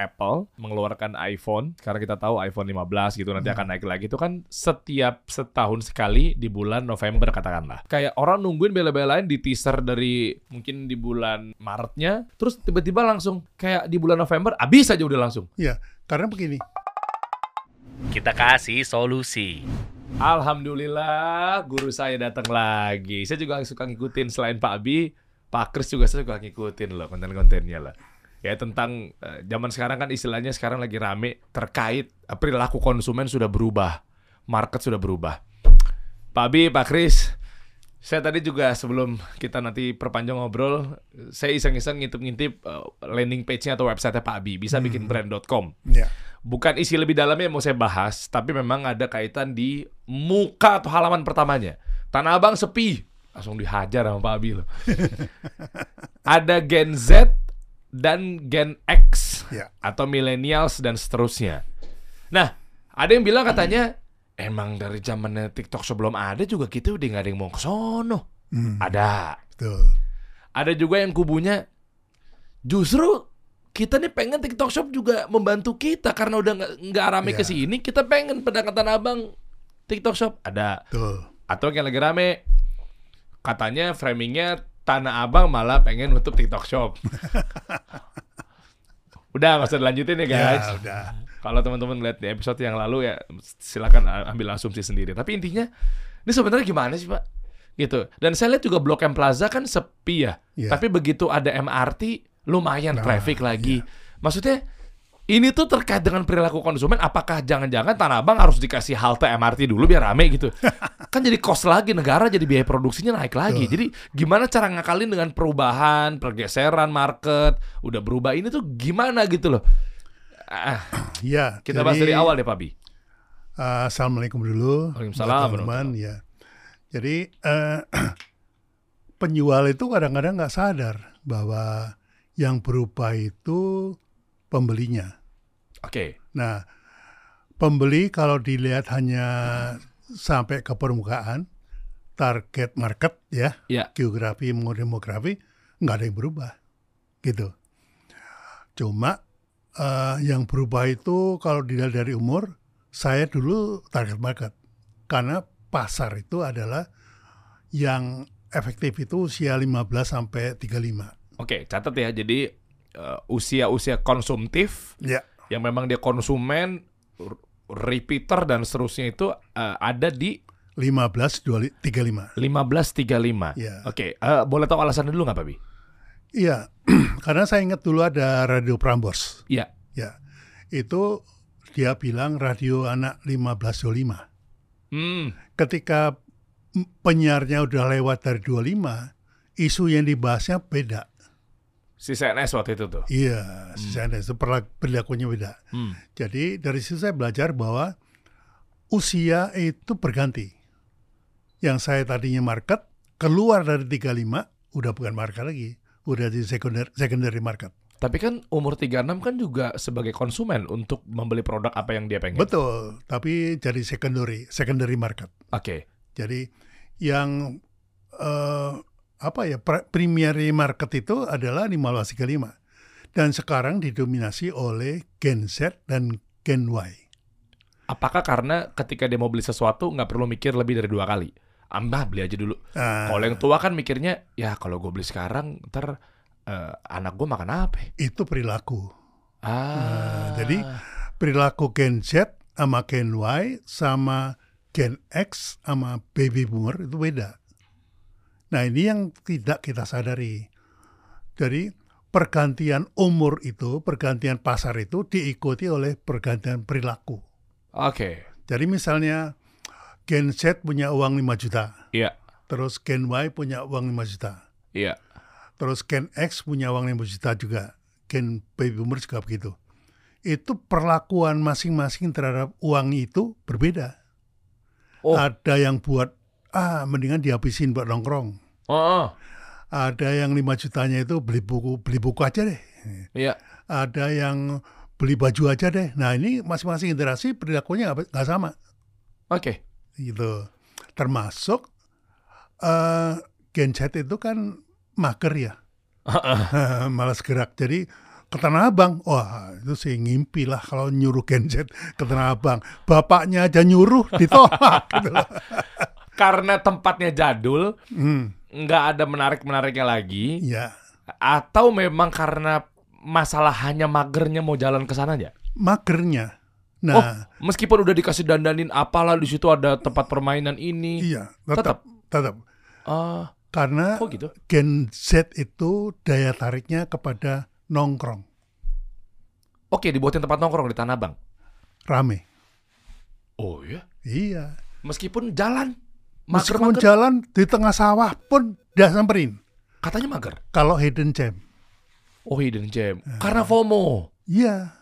Apple mengeluarkan iPhone, karena kita tahu iPhone 15 gitu nanti akan naik lagi itu kan setiap setahun sekali di bulan November katakanlah. Kayak orang nungguin bela-belain di teaser dari mungkin di bulan Maretnya, terus tiba-tiba langsung kayak di bulan November habis aja udah langsung. Ya, karena begini. Kita kasih solusi. Alhamdulillah guru saya datang lagi. Saya juga suka ngikutin selain Pak Abi, Pak Kris juga saya suka ngikutin loh konten-kontennya lah. Ya tentang eh, zaman sekarang kan istilahnya sekarang lagi rame terkait eh, perilaku konsumen sudah berubah, market sudah berubah. Pak Abi, Pak Kris, saya tadi juga sebelum kita nanti perpanjang ngobrol, saya iseng-iseng ngintip-ngintip eh, landing page-nya atau website Pak Abi, bisa bikin brand.com Ya. bukan isi lebih dalamnya yang mau saya bahas, tapi memang ada kaitan di muka atau halaman pertamanya. Tanah Abang sepi, langsung dihajar sama Pak Abi loh. ada Gen Z dan Gen X Ya. atau millennials dan seterusnya. Nah, ada yang bilang katanya emang dari zamannya TikTok sebelum ada juga kita udah nggak ada yang mau ke sono. Hmm, Ada. betul. Ada juga yang kubunya justru kita nih pengen TikTok Shop juga membantu kita karena udah nggak rame ke Iya. sini, kita pengen pendekatan abang TikTok Shop ada. Betul. Atau yang lagi rame katanya framingnya Tanah Abang malah pengen nutup TikTok Shop. udah nggak usah dilanjutin ya guys. Ya, udah. Kalau teman-teman lihat di episode yang lalu ya silakan ambil asumsi sendiri. Tapi intinya ini sebenarnya gimana sih Pak? Gitu. Dan saya lihat juga Blok M Plaza kan sepi ya. Iya. Tapi begitu ada MRT lumayan Nah, traffic lagi. Maksudnya ini tuh terkait dengan perilaku konsumen apakah jangan-jangan Tanah Abang harus dikasih halte MRT dulu biar rame gitu. kan jadi cost lagi negara jadi biaya produksinya naik lagi. Jadi gimana cara ngakalin dengan perubahan, pergeseran market, udah berubah ini tuh gimana gitu loh. Ah, Ya. kita bahas dari jadi, awal deh, Pak Bi. uh, Assalamualaikum dulu. Waalaikumsalam, teman-teman. Ya. Jadi eh, penjual itu kadang-kadang nggak sadar bahwa yang berubah itu pembelinya. Oke. Nah, pembeli kalau dilihat hanya sampai ke permukaan, target market ya, Ya. geografi demografi, nggak ada yang berubah, gitu. Cuma eh, yang berubah itu kalau dilihat dari umur, saya dulu target market, karena pasar itu adalah yang efektif itu usia 15 sampai 35. Oke, catat ya. Jadi eh, usia-usia konsumtif Ya, yang memang dia konsumen repeater dan seterusnya itu eh, ada di 15 dua- 35. 1535. Ya. Oke, eh, boleh tahu alasannya dulu nggak, Pak Bi? Iya, karena saya ingat dulu ada radio Prambors. Iya. Ya, itu dia bilang radio anak 1525. Hmm. Ketika penyiarnya udah lewat dari 25, isu yang dibahasnya beda. Si CNS waktu itu tuh. Iya, saya itu perla- perilakunya beda. Hmm. Jadi dari situ saya belajar bahwa usia itu berganti. Yang saya tadinya market keluar dari 35 udah bukan market lagi, udah di secondary, secondary market. Tapi kan umur 36 kan juga sebagai konsumen untuk membeli produk apa yang dia pengen. Betul, tapi jadi secondary, secondary market. Oke. Jadi yang eh, apa ya primary market itu adalah 1535 dan sekarang didominasi oleh Gen Z dan Gen Y. Apakah karena ketika dia mau beli sesuatu nggak perlu mikir lebih dari dua kali? Ambah beli aja dulu. Nah, Kalau yang tua kan mikirnya, ya kalau gue beli sekarang, ntar eh, anak gue makan apa? itu perilaku. Ah, Nah, jadi perilaku Gen Z sama Gen Y sama Gen X sama baby boomer itu beda. Nah ini yang tidak kita sadari. Jadi pergantian umur itu, pergantian pasar itu diikuti oleh pergantian perilaku. oke, Jadi misalnya Gen Z punya uang 5 juta, iya, terus Gen Y punya uang 5 juta, iya, terus Gen X punya uang 5 juta juga, Gen baby boomer juga begitu. Itu perlakuan masing-masing terhadap uang itu berbeda. Oh. Ada yang buat ah mendingan dihabisin buat nongkrong. oh, oh, Ada yang 5 jutanya itu beli buku beli buku aja deh. iya, Ada yang beli baju aja deh. Nah ini masing-masing generasi perilakunya nggak sama. oke, gitu. Termasuk eh Gen Z itu kan mager ya, malas gerak. Jadi ke Tanah Abang. Wah, itu sih ngimpi lah kalau nyuruh Gen Z ke Tanah Abang. Bapaknya aja nyuruh ditolak gitu. Karena tempatnya jadul, Hmm, nggak ada menarik-menariknya lagi, ya, atau memang karena masalah hanya magernya mau jalan ke sana aja? magernya. Nah, Oh, meskipun udah dikasih dandanin apalah di situ ada tempat permainan ini. iya, tetap tetap Ah, karena kok gitu? Gen Z itu daya tariknya kepada nongkrong, Oke, dibuatin tempat nongkrong di Tanah Abang. rame. Oh ya, Iya. meskipun jalan Meskipun mager-mager, jalan di tengah sawah pun dia samperin. katanya mager. Kalau hidden gem. Oh hidden gem, karena FOMO. Iya.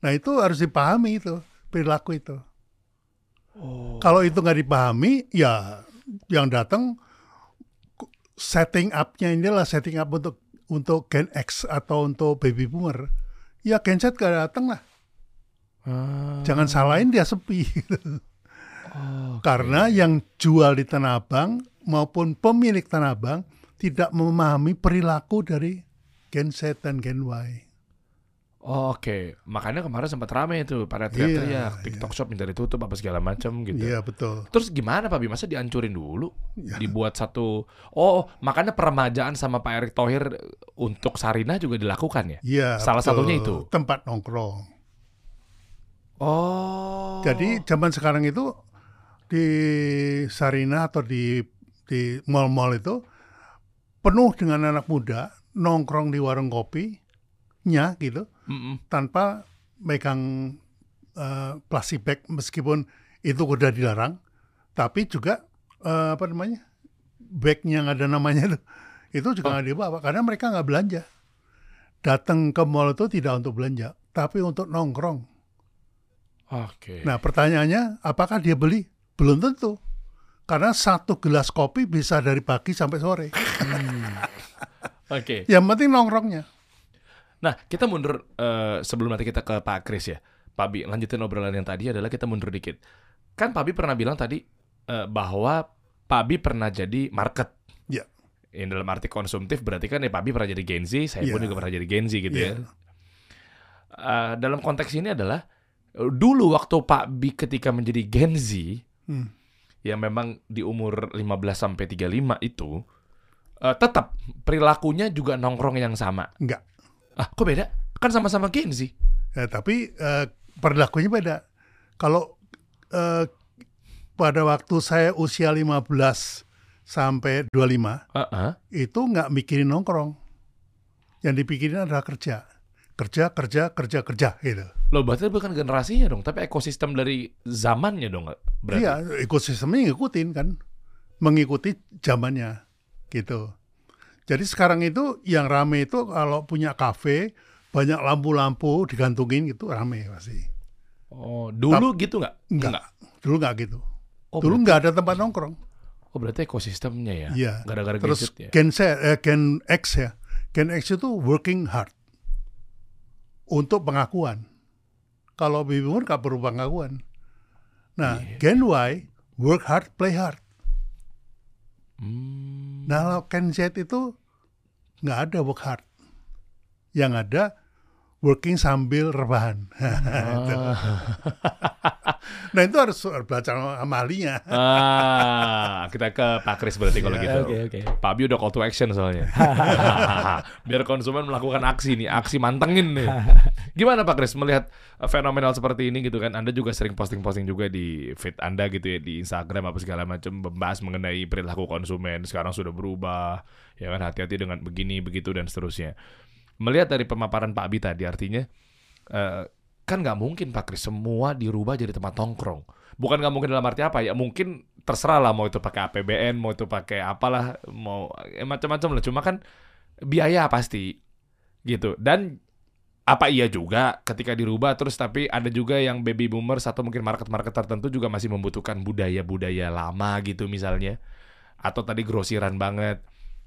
Nah itu harus dipahami itu perilaku itu. Oh. Kalau itu nggak dipahami, ya yang datang setting up-nya inilah setting up untuk untuk Gen X atau untuk baby boomer. Ya Gen Z gak datang lah. Ah, Jangan salahin dia sepi. oh, Karena yang jual di Tanah Abang maupun pemilik Tanah Abang tidak memahami perilaku dari Gen Z dan Gen Y. Oh, Oke, makanya kemarin sempat rame itu pada Iya, teriak-teriak TikTok Shop minta ditutup apa segala macam gitu. Iya betul. Terus gimana Pak Bi? Masa dihancurin dulu? Ya. Dibuat satu Oh, makanya peremajaan sama Pak Erick Thohir untuk Sarina juga dilakukan ya? Iya. Salah betul. satunya itu. tempat nongkrong. Oh. Jadi zaman sekarang itu di Sarina atau di di mall-mall itu penuh dengan anak muda nongkrong di warung kopinya gitu Mm-mm. tanpa megang eh, plastik bag meskipun itu udah dilarang tapi juga eh, apa namanya bagnya yang ada namanya itu itu juga nggak dibawa karena mereka nggak belanja datang ke mall itu tidak untuk belanja tapi untuk nongkrong Oke. Nah pertanyaannya, apakah dia beli? Belum tentu. Karena satu gelas kopi bisa dari pagi sampai sore. Oke. Yang penting nongkrongnya. Nah, kita mundur eh, sebelum nanti kita ke Pak Kris ya. Pak Bi, lanjutin obrolan yang tadi adalah kita mundur dikit. Kan Pak Bi pernah bilang tadi eh, bahwa Pak Bi pernah jadi market. Ya. Yang dalam arti konsumtif berarti kan ya Pak Bi pernah jadi Gen Z, saya pun Ya. juga pernah jadi Gen Z gitu Ya. ya. Eh, dalam konteks ini adalah dulu waktu Pak Bi ketika menjadi Gen Z Hmm. yang memang di umur 15 sampai 35 itu eh, tetap perilakunya juga nongkrong yang sama. Enggak. Ah, kok beda? Kan sama-sama Gen Z. Ya, tapi eh, perilakunya beda. Kalau eh, pada waktu saya usia 15 sampai 25, Heeh. itu nggak mikirin nongkrong. Yang dipikirin adalah kerja. Kerja, kerja, kerja, kerja gitu. Loh, berarti bukan generasinya dong, tapi ekosistem dari zamannya dong, berarti. Iya, ekosistemnya ngikutin kan, mengikuti zamannya gitu. Jadi sekarang itu yang rame itu kalau punya kafe banyak lampu-lampu digantungin gitu rame pasti. Oh, dulu gitu nggak? Enggak, dulu nggak gitu. Oh, dulu nggak ada tempat nongkrong. oh, berarti ekosistemnya ya? Iya. Gara-gara Terus gadget ya? Gen Z, eh, Gen X ya, Gen X itu working hard untuk pengakuan. Kalau baby boomer nggak perlu pengakuan. Nah, Iya. Gen Y work hard, play hard. Hmm. Nah, kalau Gen Z itu nggak ada work hard. Yang ada working sambil rebahan. Ah. nah, itu harus belajar sama ahlinya. Ah, kita ke Pak Kris berarti kalau Iya, gitu. Oke oke. Pak Bi udah call to action soalnya. Biar konsumen melakukan aksi nih, aksi mantengin nih. Gimana Pak Kris melihat fenomenal seperti ini gitu kan? Anda juga sering posting-posting juga di feed Anda gitu ya di Instagram apa segala macam membahas mengenai perilaku konsumen sekarang sudah berubah. Ya kan hati-hati dengan begini begitu dan seterusnya. Melihat dari pemaparan Pak Bi tadi artinya eh, kan nggak mungkin Pak Kris semua dirubah jadi tempat nongkrong. Bukan nggak mungkin dalam arti apa ya? Mungkin terserah lah mau itu pakai APBN, mau itu pakai apalah, mau eh, macam-macam lah. Cuma kan biaya pasti gitu. Dan apa iya juga ketika dirubah terus tapi ada juga yang baby boomers atau mungkin market-market tertentu juga masih membutuhkan budaya-budaya lama gitu misalnya. Atau tadi grosiran banget.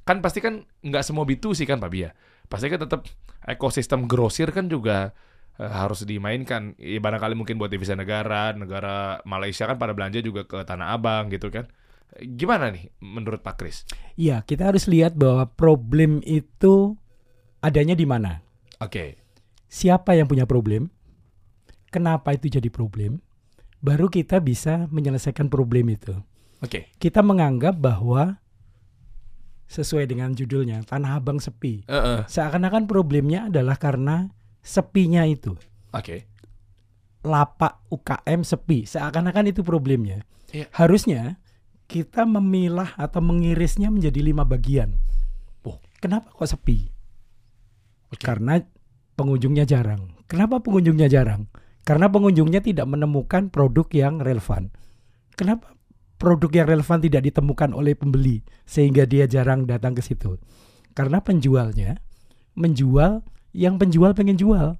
Kan pasti kan nggak semua B2C kan Pak Bia. Pasti kan tetap ekosistem grosir kan juga eh, harus dimainkan. Ya, barangkali mungkin buat devisa negara, negara Malaysia kan pada belanja juga ke Tanah Abang gitu kan. Gimana nih menurut Pak Kris? Iya, kita harus lihat bahwa problem itu adanya di mana. Oke. siapa yang punya problem, kenapa itu jadi problem, baru kita bisa menyelesaikan problem itu. Oke. Kita menganggap bahwa sesuai dengan judulnya Tanah Abang sepi. Heeh. Seakan-akan problemnya adalah karena sepinya itu. Oke. Lapak UKM sepi. Seakan-akan itu problemnya. Iya. Harusnya kita memilah atau mengirisnya menjadi lima bagian. Oh. Kenapa kok sepi? Oke. Karena pengunjungnya jarang. Kenapa pengunjungnya jarang? Karena pengunjungnya tidak menemukan produk yang relevan. Kenapa produk yang relevan tidak ditemukan oleh pembeli sehingga dia jarang datang ke situ? Karena penjualnya menjual yang penjual pengen jual,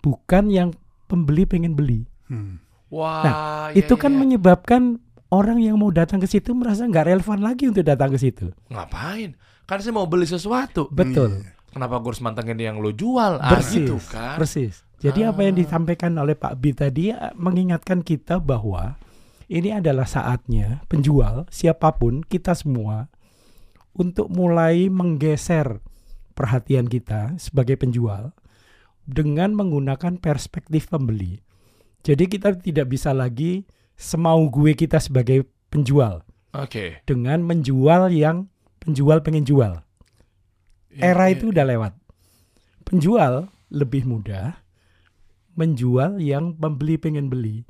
bukan yang pembeli pengen beli. Hmm. Wah, Nah, iya, Itu kan iya. menyebabkan orang yang mau datang ke situ merasa nggak relevan lagi untuk datang ke situ. ngapain? Kan saya mau beli sesuatu. Betul. Iya. Kenapa gue harus mantengin yang lo jual? Ah, Persis, gitu kan. persis. Jadi apa yang Ah. disampaikan oleh Pak B tadi eh, mengingatkan kita bahwa ini adalah saatnya penjual siapa pun kita semua untuk mulai menggeser perhatian kita sebagai penjual dengan menggunakan perspektif pembeli. Jadi kita tidak bisa lagi semau gue kita sebagai penjual Oke. dengan menjual yang penjual pengen jual. Iya, Era iya. itu udah lewat. Penjual lebih mudah, menjual yang pembeli pengen beli.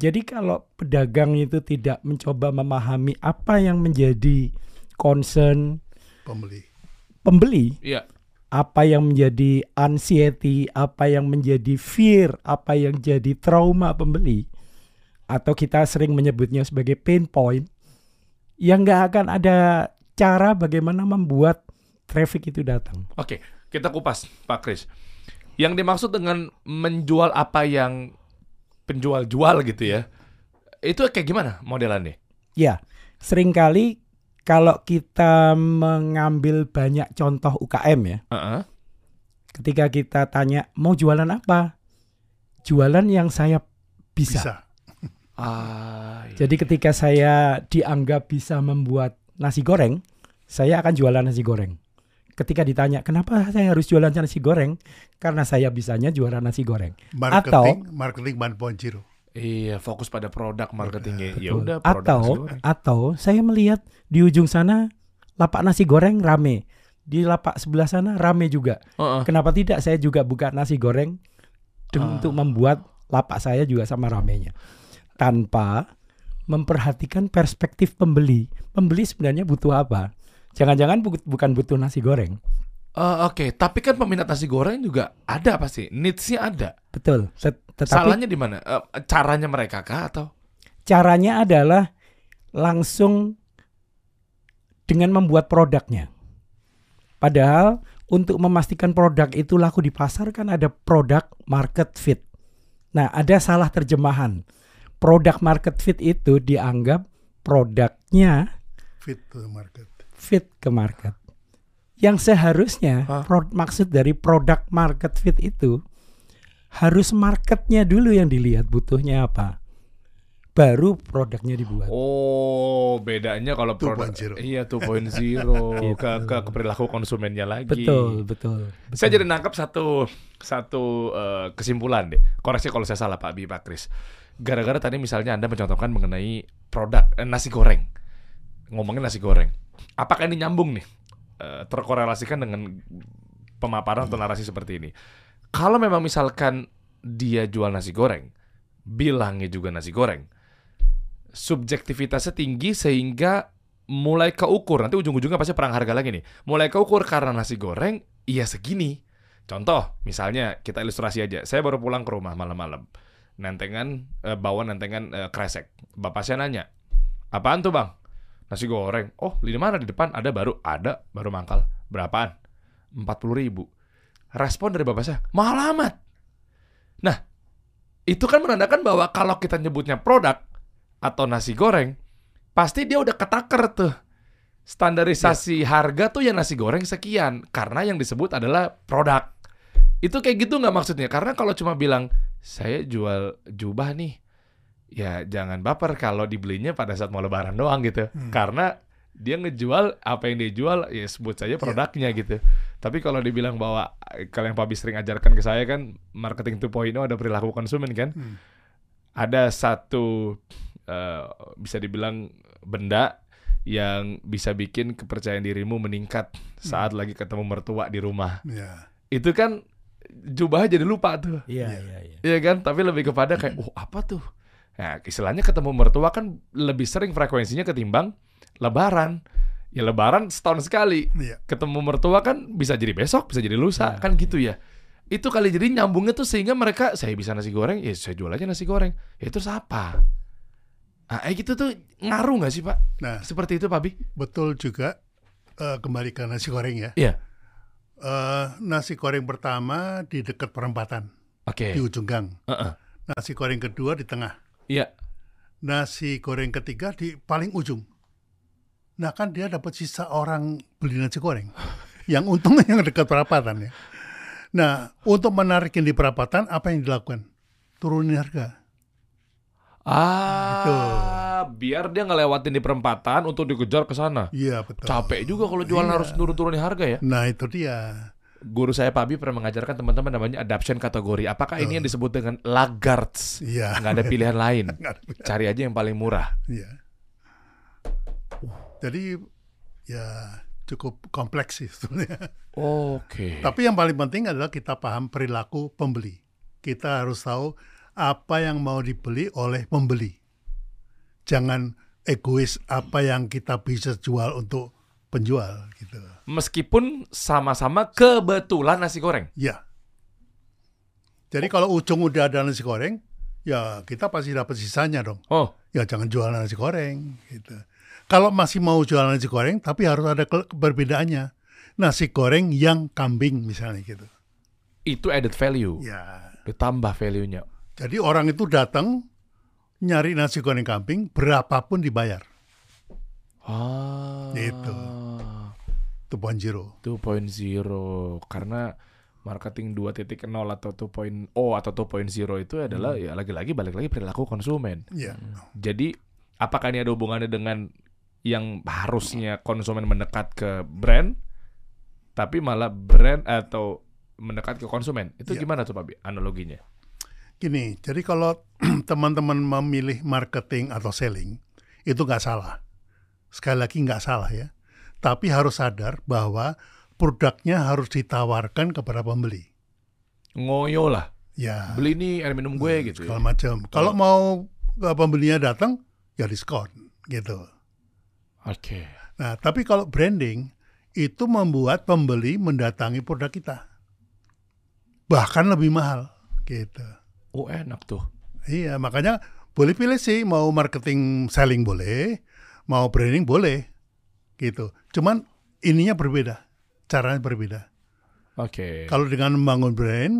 Jadi kalau pedagang itu tidak mencoba memahami apa yang menjadi concern Pembeli. pembeli, Iya. apa yang menjadi anxiety, apa yang menjadi fear, apa yang jadi trauma pembeli, atau kita sering menyebutnya sebagai pain point, yang nggak akan ada cara bagaimana membuat traffic itu datang. Oke, kita kupas, Pak Kris. Yang dimaksud dengan menjual apa yang penjual jual gitu ya. Itu kayak gimana modelannya? Ya, sering kali kalau kita mengambil banyak contoh UKM ya, Heeh. ketika kita tanya mau jualan apa? Jualan yang saya bisa. Bisa. Ah, iya. Jadi ketika saya dianggap bisa membuat nasi goreng, saya akan jualan nasi goreng. Ketika ditanya, kenapa saya harus jualan nasi goreng? Karena saya bisanya jualan nasi goreng. Marketing, marketing 1.0. Iya, fokus pada produk marketingnya. Ya Betul. udah produk atau atau saya melihat di ujung sana lapak nasi goreng rame. Di lapak sebelah sana rame juga. Heeh. Kenapa tidak saya juga buka nasi goreng Ah. untuk membuat lapak saya juga sama ramenya. Tanpa memperhatikan perspektif pembeli. Pembeli sebenarnya butuh apa? Jangan-jangan bu- bukan butuh nasi goreng. Eh, Oke, tapi kan peminat nasi goreng juga ada pasti. Needs-nya ada. Betul. Tet- Tetapi Salahnya di mana? Eh, caranya mereka kah atau? caranya adalah langsung dengan membuat produknya. Padahal untuk memastikan produk itu laku di pasar kan ada produk market fit. Nah, ada salah terjemahan. Produk market fit itu dianggap produknya Fit to the market. Fit ke market. Yang seharusnya Hah? pro- maksud dari produk market fit itu harus marketnya dulu yang dilihat butuhnya apa. Baru produknya dibuat. Oh, bedanya kalau produk 2.0. Iya, 2.0 Gitu. ke, ke ke perilaku konsumennya lagi. Betul, betul. Saya betul. jadi nangkap satu satu eh, kesimpulan deh. Koreksi kalau saya salah Pak Bi Pak Kris. Gara-gara tadi misalnya Anda mencontohkan mengenai produk eh, nasi goreng. Ngomongin nasi goreng. Apakah ini nyambung nih? Eh, terkorelasikan dengan pemaparan atau narasi seperti ini. Kalau memang misalkan dia jual nasi goreng, bilangnya juga nasi goreng. Subjektivitasnya tinggi sehingga mulai keukur nanti ujung-ujungnya pasti perang harga lagi nih mulai keukur karena nasi goreng iya segini contoh misalnya kita ilustrasi aja saya baru pulang ke rumah malam-malam nentengan eh, bawa nentengan eh, kresek bapak saya nanya apaan tuh bang nasi goreng. Oh di mana? Di depan. Ada baru. Ada. Baru mangkal. Berapaan? Empat puluh ribu. Respon dari bapak saya mahal amat. Nah itu kan menandakan bahwa kalau kita nyebutnya produk atau nasi goreng pasti dia udah ketaker tuh. Standarisasi harga tuh yang nasi goreng sekian karena yang disebut adalah produk. Itu kayak gitu nggak maksudnya? Karena kalau cuma bilang saya jual jubah nih ya jangan baper kalau dibelinya pada saat mau lebaran doang gitu Hmm. karena dia ngejual apa yang dia jual ya sebut saja produknya gitu Tapi kalau dibilang bahwa eh, kalau yang Pak sering ajarkan ke saya kan marketing 2.0 ada perilaku konsumen kan. Hmm. Ada satu eh, bisa dibilang benda yang bisa bikin kepercayaan dirimu meningkat saat lagi ketemu mertua di rumah. Ya. Itu kan jubah jadi lupa tuh. Iya, iya, iya. Iya kan? Tapi lebih kepada kayak, oh apa tuh? Nah, istilahnya ketemu mertua kan lebih sering frekuensinya ketimbang lebaran. Ya lebaran setahun sekali. Iya. Ketemu mertua kan bisa jadi besok, bisa jadi lusa, kan gitu ya. Itu kali jadi nyambungnya tuh sehingga mereka, saya bisa nasi goreng, ya saya jual aja nasi goreng. Ya terus apa? Nah, kayak gitu tuh ngaruh nggak sih Pak? Nah, Seperti itu Pak Bi? betul juga eh, kembali ke nasi goreng ya. Iya. Eh, nasi goreng pertama di dekat perempatan Oke. di ujung gang. Heeh. Nasi goreng kedua di tengah. Iya. Nasi goreng ketiga di paling ujung. Nah kan dia dapat sisa orang beli nasi goreng. Yang untungnya yang dekat perapatan ya. Nah untuk menarikin di perapatan apa yang dilakukan? Turunin harga. Ah, biar dia ngelewatin di perempatan untuk dikejar ke sana. Iya betul. Capek juga kalau jualan Iya. harus turun-turunin harga ya. Nah itu dia. Guru saya Pak Abi pernah mengajarkan teman-teman namanya adaption kategori. Apakah ini yang disebut dengan laggards? Iya. Nggak ada pilihan lain. Nggak ada pilihan. Cari aja yang paling murah. Iya. Jadi ya cukup kompleks sih sebetulnya. Oke. Tapi yang paling penting adalah kita paham perilaku pembeli. Kita harus tahu apa yang mau dibeli oleh pembeli. Jangan egois apa yang kita bisa jual untuk penjual gitu. Meskipun sama-sama kebetulan nasi goreng. Ya. Jadi kalau ujung udah ada nasi goreng, ya kita pasti dapat sisanya dong. Oh, Ya jangan jual nasi goreng gitu. Kalau masih mau jual nasi goreng, tapi harus ada perbedaannya. Nasi goreng yang kambing misalnya gitu. itu added value. Ya. Ditambah value-nya. Jadi orang itu datang nyari nasi goreng kambing berapapun dibayar. Ah. Gitu. Itu poin zero. 2.0 karena marketing 2.0 atau 2.0 atau 2.0 itu adalah ya lagi-lagi balik lagi perilaku konsumen. Ya. Jadi apakah ini ada hubungannya dengan yang harusnya konsumen mendekat ke brand tapi malah brand atau mendekat ke konsumen. Itu Iya. gimana tuh Pak Bi, analoginya? Gini, jadi kalau teman-teman memilih marketing atau selling, itu nggak salah. Sekali lagi nggak salah ya. Tapi harus sadar bahwa produknya harus ditawarkan kepada pembeli. Ngoyo lah. Ya, Beli nih air minum gue gitu. ya. segala macam. Kalau mau pembelinya datang, ya diskon gitu. Oke. Nah, tapi kalau branding itu membuat pembeli mendatangi produk kita. Bahkan lebih mahal gitu. Oh enak tuh. Iya, makanya boleh pilih sih mau marketing selling boleh, mau branding boleh. Gitu. Cuman ininya berbeda, caranya berbeda. Oke. Kalau dengan membangun brand,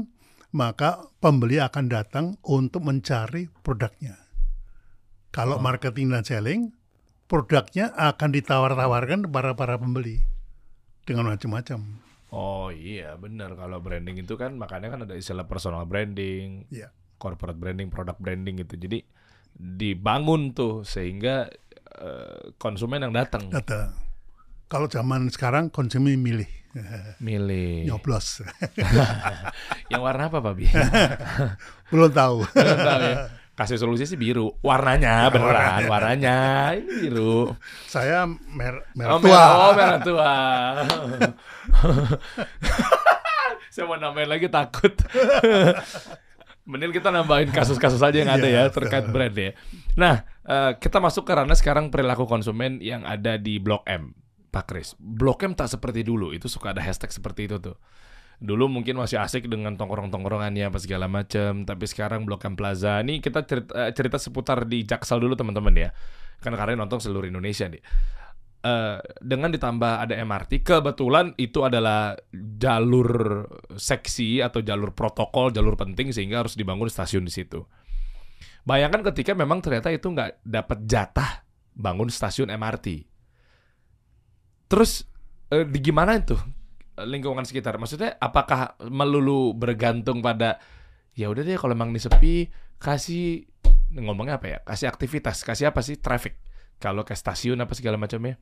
maka pembeli akan datang untuk mencari produknya. Kalau marketing dan selling, produknya akan ditawar-tawarkan kepada para pembeli dengan macam-macam. Oh iya benar kalau branding itu kan makanya kan ada istilah personal branding, Iya. corporate branding, product branding gitu. Jadi dibangun tuh sehingga eh, konsumen yang datang Datang. Kalau zaman sekarang konsumen milih, milih. nyoblos, Yang warna apa Pak Bi? belum tahu. Belum tahu ya. Kasih solusi sih biru. Warnanya beneran, warnanya ini biru. Saya mer merah Oh, tua. merah, oh, merah tua. Saya mau nambahin lagi takut. Mending kita nambahin kasus-kasus aja yang ada Iya, ya terkait brand ya. Nah, eh, kita masuk ke ranah sekarang perilaku konsumen yang ada di Blok M. Pak Kris, Blok M tak seperti dulu. Itu suka ada hashtag seperti itu tuh. Dulu mungkin masih asik dengan tongkrong-tongkrongannya apa segala macam, tapi sekarang Blok M Plaza ini kita cerita, eh, cerita seputar di Jaksel dulu teman-teman ya. Karena nonton seluruh Indonesia nih. Eh, dengan ditambah ada MRT, kebetulan itu adalah jalur seksi atau jalur protokol, jalur penting sehingga harus dibangun stasiun di situ. Bayangkan ketika memang ternyata itu nggak dapat jatah bangun stasiun MRT. Terus eh, di gimana itu eh, lingkungan sekitar? Maksudnya apakah melulu bergantung pada ya udah deh kalau emang ini sepi kasih ngomongnya apa ya? Kasih aktivitas, kasih apa sih traffic. Kalau ke stasiun apa segala macamnya.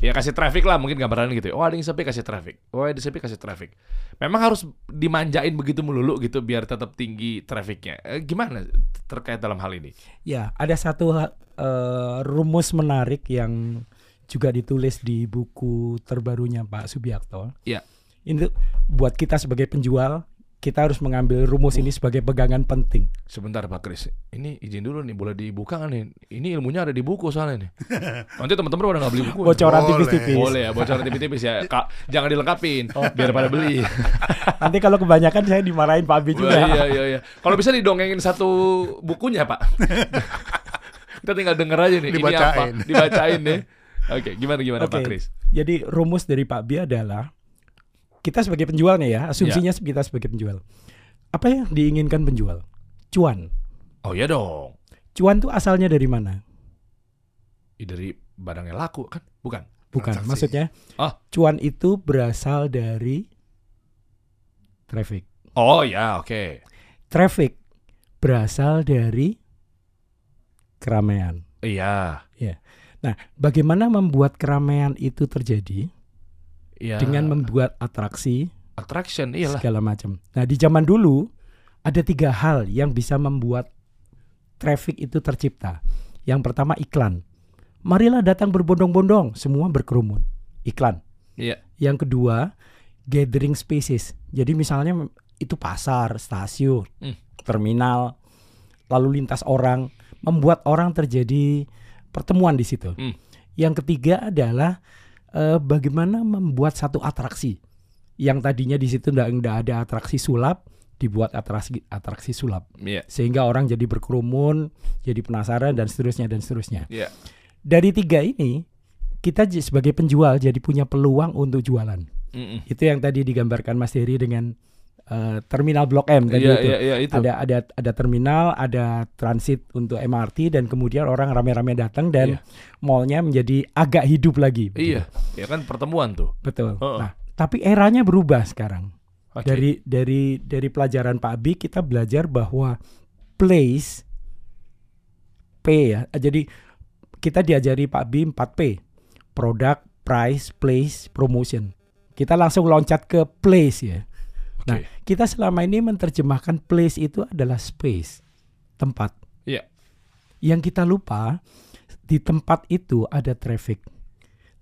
Ya kasih traffic lah mungkin gambarannya gitu. Oh ada yang sepi kasih traffic. Oh ada yang sepi kasih traffic. Memang harus dimanjain begitu melulu gitu biar tetap tinggi trafficnya. Eh, gimana terkait dalam hal ini? Ya, ada satu eh, rumus menarik yang juga ditulis di buku terbarunya Pak Subiakto. Iya. Ini buat kita sebagai penjual, kita harus mengambil rumus ini sebagai pegangan penting. Sebentar Pak Kris, ini izin dulu nih boleh dibuka nggak nih? Ini ilmunya ada di buku soalnya nih. Nanti teman-teman udah nggak beli buku. Bocoran tipis-tipis. Boleh ya, bocoran tipis-tipis ya. Kak, jangan dilengkapin biar pada beli. Nanti kalau kebanyakan saya dimarahin Pak Abi Wah, juga. iya iya iya. Kalau bisa didongengin satu bukunya, Pak. Kita tinggal denger aja nih ini apa. Dibacain. Dibacain nih. Oke, gimana gimana Pak Oke. Kris? Jadi rumus dari Pak Bi adalah kita sebagai penjual nih ya, asumsinya Iya. kita sebagai penjual. Apa yang diinginkan penjual? Cuan. Oh iya dong. Cuan tuh asalnya dari mana? Ih, dari barang yang laku kan? Bukan. Bukan, Transaksi. maksudnya Ah. cuan itu berasal dari traffic. Oh ya, oke. Traffic berasal dari keramaian. Iya. Nah, bagaimana membuat keramaian itu terjadi Iya. dengan membuat atraksi attraction, iyalah. segala macam. Nah, di zaman dulu ada tiga hal yang bisa membuat traffic itu tercipta. Yang pertama iklan. Marilah datang berbondong-bondong, semua berkerumun. Iklan. Iya. Yang kedua, gathering spaces. Jadi misalnya itu pasar, stasiun, Hmm. terminal, lalu lintas orang, membuat orang terjadi pertemuan di situ. Hmm. Yang ketiga adalah eh, bagaimana membuat satu atraksi. Yang tadinya di situ tidak ada atraksi sulap, dibuat atraksi atraksi sulap. Iya. Sehingga orang jadi berkerumun, jadi penasaran dan seterusnya dan seterusnya. Iya. Dari tiga ini, kita sebagai penjual jadi punya peluang untuk jualan. Mm-mm. Itu yang tadi digambarkan Mas Heri dengan eh, terminal Blok M tadi Iya, itu. iya, iya, itu. Ada ada ada terminal, ada transit untuk MRT dan kemudian orang rame-rame datang dan Iya. mallnya menjadi agak hidup lagi. Iya. Ya kan pertemuan tuh. Betul. Heeh. Nah, tapi eranya berubah sekarang. Oke. Dari dari dari pelajaran Pak Abi kita belajar bahwa place P ya. Jadi kita diajari Pak Abi 4P. Product, price, place, promotion. Kita langsung loncat ke place ya. Nah, Oke. kita selama ini menerjemahkan place itu adalah space, tempat. Iya. Yang kita lupa di tempat itu ada traffic.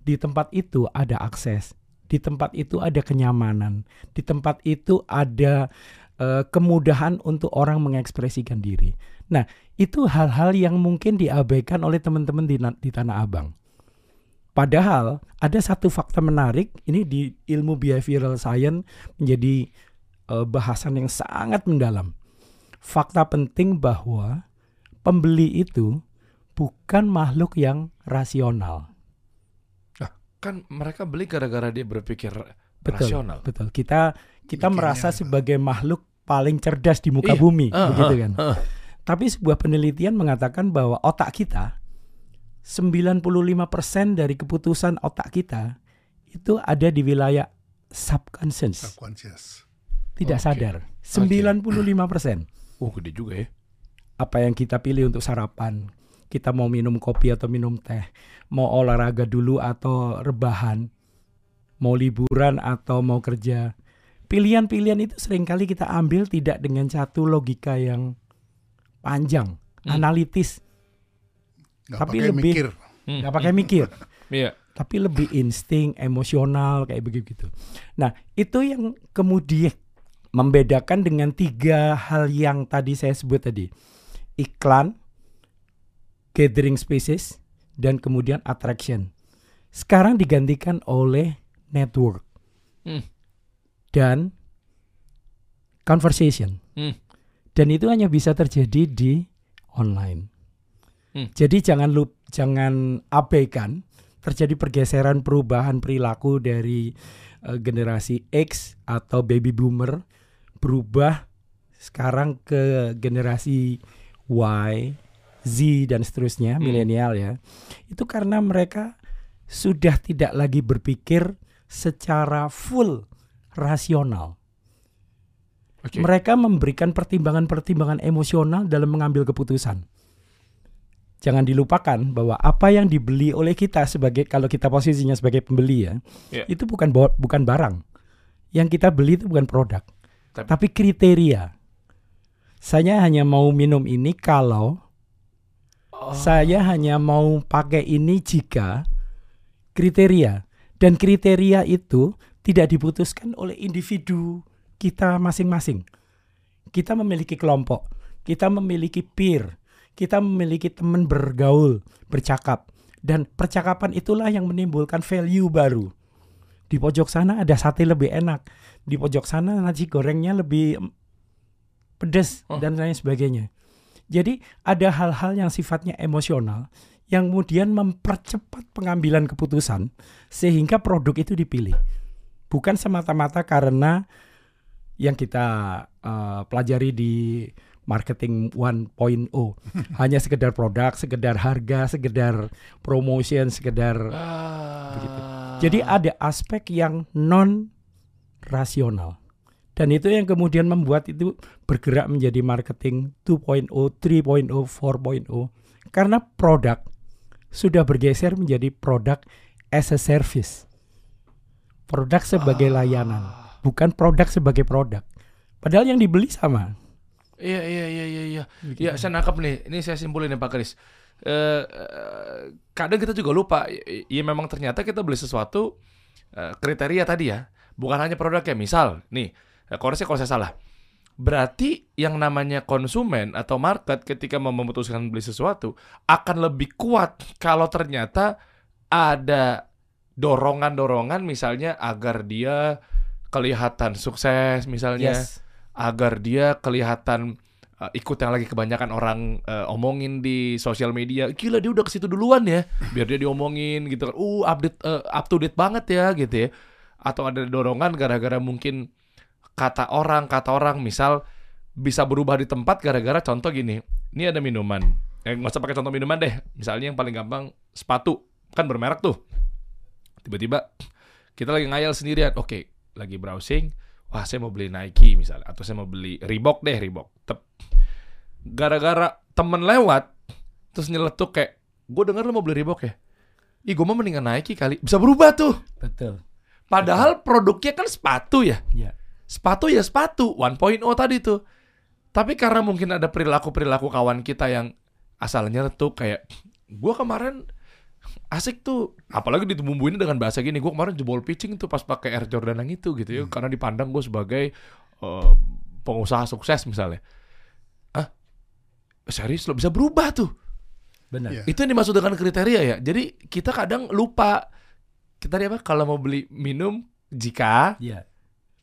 Di tempat itu ada akses. Di tempat itu ada kenyamanan. Di tempat itu ada eh, kemudahan untuk orang mengekspresikan diri. Nah, itu hal-hal yang mungkin diabaikan oleh teman-teman di, di Tanah Abang. Padahal ada satu fakta menarik ini di ilmu behavioral science menjadi bahasan yang sangat mendalam. Fakta penting bahwa pembeli itu bukan makhluk yang rasional. Kan mereka beli gara-gara dia berpikir Betul. rasional. Betul. Kita kita Mikirnya merasa sebagai makhluk paling cerdas di muka Iya. bumi, Ah, begitu ah, kan. ah. Tapi sebuah penelitian mengatakan bahwa otak kita 95% dari keputusan otak kita itu ada di wilayah subconscious, subconscious. Tidak Oke. sadar. 95%. Oh, gede juga ya. apa yang kita pilih untuk sarapan. Kita mau minum kopi atau minum teh, mau olahraga dulu atau rebahan, mau liburan atau mau kerja. Pilihan-pilihan itu sering kali kita ambil tidak dengan satu logika yang panjang, Hmm. analitis, Nggak Tapi pakai lebih- mikir. Hmm. nggak pakai mikir, Iya. tapi lebih insting, emosional kayak begitu. Nah, itu yang kemudian membedakan dengan tiga hal yang tadi saya sebut tadi. Iklan, gathering spaces, dan kemudian attraction. Sekarang digantikan oleh network Hmm. dan conversation. Hmm. Dan itu hanya bisa terjadi di online. Hmm. Jadi jangan lup, jangan abaikan terjadi pergeseran perubahan perilaku dari eh, generasi X atau baby boomer berubah sekarang ke generasi Y, Z dan seterusnya, Hmm. milenial ya. Itu karena mereka sudah tidak lagi berpikir secara full rasional. Oke. Mereka memberikan pertimbangan-pertimbangan emosional dalam mengambil keputusan. jangan dilupakan bahwa apa yang dibeli oleh kita sebagai kalau kita posisinya sebagai pembeli ya, Iya. itu bukan bukan barang. Yang kita beli itu bukan produk, Tapi- tapi kriteria. Saya hanya mau minum ini kalau Oh. saya hanya mau pakai ini jika kriteria dan kriteria itu tidak diputuskan oleh individu kita masing-masing. Kita memiliki kelompok, kita memiliki peer, kita memiliki teman bergaul, bercakap dan percakapan itulah yang menimbulkan value baru. Di pojok sana ada sate lebih enak, di pojok sana nasi gorengnya lebih em, pedas Oh. dan lain sebagainya. Jadi ada hal-hal yang sifatnya emosional yang kemudian mempercepat pengambilan keputusan sehingga produk itu dipilih. Bukan semata-mata karena yang kita eh, pelajari di marketing 1.0 hanya sekedar produk, sekedar harga, sekedar promotion, sekedar Ah. jadi ada aspek yang non rasional. Dan itu yang kemudian membuat itu bergerak menjadi marketing 2.0, 3.0, 4.0 karena produk sudah bergeser menjadi produk as a service. Produk sebagai layanan, bukan produk sebagai produk. Padahal yang dibeli sama. Iya iya iya iya iya. Ya saya nangkep nih. Ini saya simpulin nih Pak Kris. Eh, eh, kadang kita juga lupa. Ya memang ternyata kita beli sesuatu eh, kriteria tadi ya. Bukan hanya produk ya. Misal nih, koreksi kalau saya salah. Berarti yang namanya konsumen atau market ketika mau memutuskan beli sesuatu akan lebih kuat kalau ternyata ada dorongan-dorongan misalnya agar dia kelihatan sukses misalnya Yes. agar dia kelihatan uh, ikut yang lagi kebanyakan orang uh, omongin di sosial media. Gila dia udah ke situ duluan ya, biar dia diomongin gitu kan. Uh update uh, up to date banget ya gitu ya. Atau ada dorongan gara-gara mungkin kata orang, kata orang misal bisa berubah di tempat gara-gara contoh gini. Ini ada minuman. Eh nggak usah pakai contoh minuman deh. Misalnya yang paling gampang sepatu kan bermerek tuh. Tiba-tiba kita lagi ngayal sendirian. Oke, lagi browsing wah saya mau beli Nike misalnya atau saya mau beli Reebok deh Reebok gara-gara temen lewat terus nyeletuk kayak gue denger lo mau beli Reebok ya ih gue mau mendingan Nike kali bisa berubah tuh Betul. Padahal produknya kan sepatu ya. Ya. sepatu ya sepatu 1.0 tadi tuh. Tapi karena mungkin ada perilaku-perilaku kawan kita yang asalnya tuh kayak gue kemarin asik tuh apalagi ditubumbuin dengan bahasa gini gue kemarin jebol pitching tuh pas pakai Air Jordan yang itu gitu ya. Karena dipandang gue sebagai eh, pengusaha sukses misalnya. Ah serius lo bisa berubah tuh? Benar. Iya. itu yang dimaksud dengan kriteria ya. Jadi kita kadang lupa kita apa kalau mau beli minum jika Iya,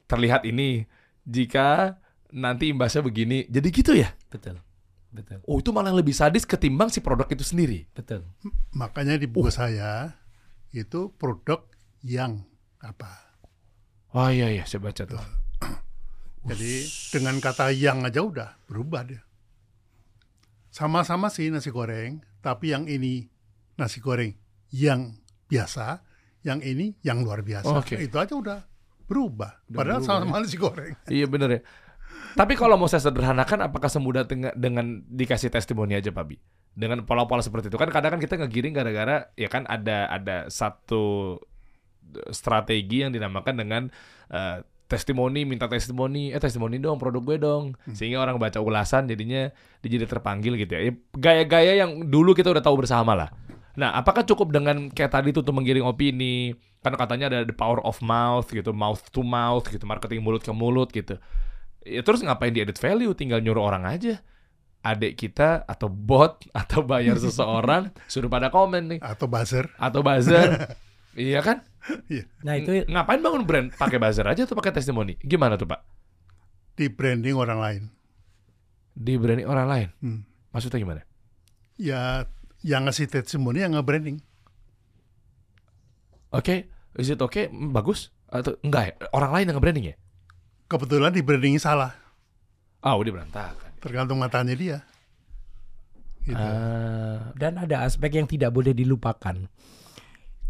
terlihat ini jika nanti imbasnya begini jadi gitu ya betul. Betul. oh itu malah lebih sadis ketimbang si produk itu sendiri Betul. Makanya di buku saya itu produk yang apa. oh iya iya saya baca tuh Jadi dengan kata yang aja udah berubah dia. Sama-sama sih nasi goreng, tapi yang ini nasi goreng yang biasa, yang ini yang luar biasa. Oke. Itu aja udah berubah. Udah Padahal berubah sama-sama nasi goreng. iya bener ya tapi kalau mau saya sederhanakan apakah semudah dengan, dengan dikasih testimoni aja Pak Bi dengan pola-pola seperti itu kan kadang kan kita ngegiring gara-gara ya kan ada ada satu strategi yang dinamakan dengan eh, testimoni minta testimoni eh testimoni dong produk gue dong sehingga orang baca ulasan jadinya dia jadi terpanggil gitu ya Ya, gaya-gaya yang dulu kita udah tahu bersama lah nah apakah cukup dengan kayak tadi tuh untuk menggiring opini? Kan katanya ada the power of mouth gitu mouth to mouth gitu marketing mulut ke mulut gitu. Ya terus ngapain di edit value? Tinggal nyuruh orang aja. Adik kita atau bot atau bayar seseorang suruh pada komen nih. Atau buzzer. atau buzzer. Iya kan? Nah, itu Ng- ngapain bangun brand? Pakai buzzer aja tuh pakai testimoni? Gimana tuh pak? Di branding orang lain. di branding orang lain? Hmm. maksudnya gimana? Ya yang ngasih testimoni yang nge-branding. oke is it okay bagus atau enggak ya orang lain yang branding ya Kebetulan di brandingnya salah. ah udah berantakan Tergantung matanya dia. Gitu. ah dan ada aspek yang tidak boleh dilupakan.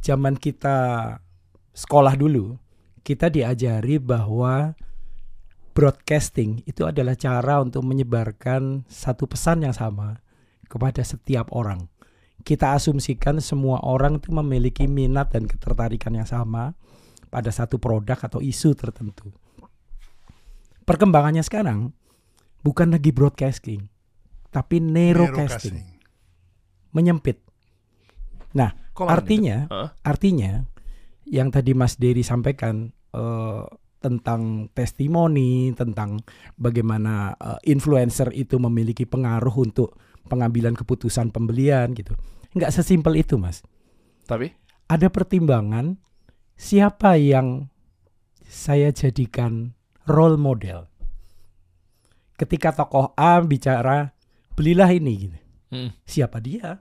Zaman kita sekolah dulu, kita diajari bahwa broadcasting itu adalah cara untuk menyebarkan satu pesan yang sama kepada setiap orang. Kita asumsikan semua orang itu memiliki minat dan ketertarikan yang sama pada satu produk atau isu tertentu. Perkembangannya sekarang bukan lagi broadcasting, tapi narrowcasting, menyempit. Nah, Kok artinya, artinya yang tadi Mas Dery sampaikan eh, tentang testimoni, tentang bagaimana eh, influencer itu memiliki pengaruh untuk pengambilan keputusan pembelian gitu. Nggak sesimpel itu, Mas. Tapi Ada pertimbangan siapa yang saya jadikan role model. Ketika tokoh A bicara belilah ini gitu. Hmm. Siapa dia?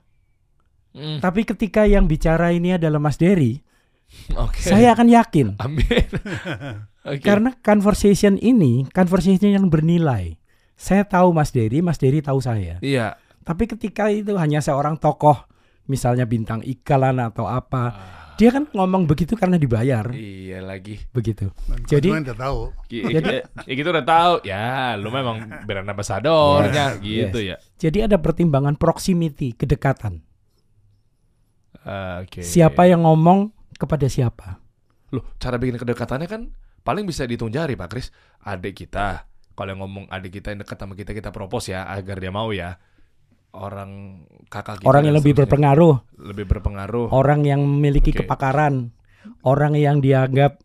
Hmm. Tapi ketika yang bicara ini adalah Mas Dery, Oke. saya akan yakin Amin. Oke. Karena conversation ini, conversation yang bernilai. Saya tahu Mas Dery, Mas Dery tahu saya. Iya. Tapi ketika itu hanya seorang tokoh, misalnya bintang iklan atau apa, dia kan ngomong begitu karena dibayar, Iya lagi. begitu. Dan Jadi- udah tahu. Jadi- ya, kita udah tahu. Ya, lu memang brand ambassadornya gitu ya. Jadi ada pertimbangan proximity, kedekatan. Oke. Siapa yang ngomong kepada siapa? Loh, cara bikin kedekatannya kan paling bisa dihitung jari, Pak Kris. Adik kita, kalau yang ngomong adik kita yang dekat sama kita, kita propose ya, agar dia mau ya. Orang kakak kita. Orang yang lebih berpengaruh, Lebih berpengaruh. orang yang memiliki Oke. kepakaran, orang yang dianggap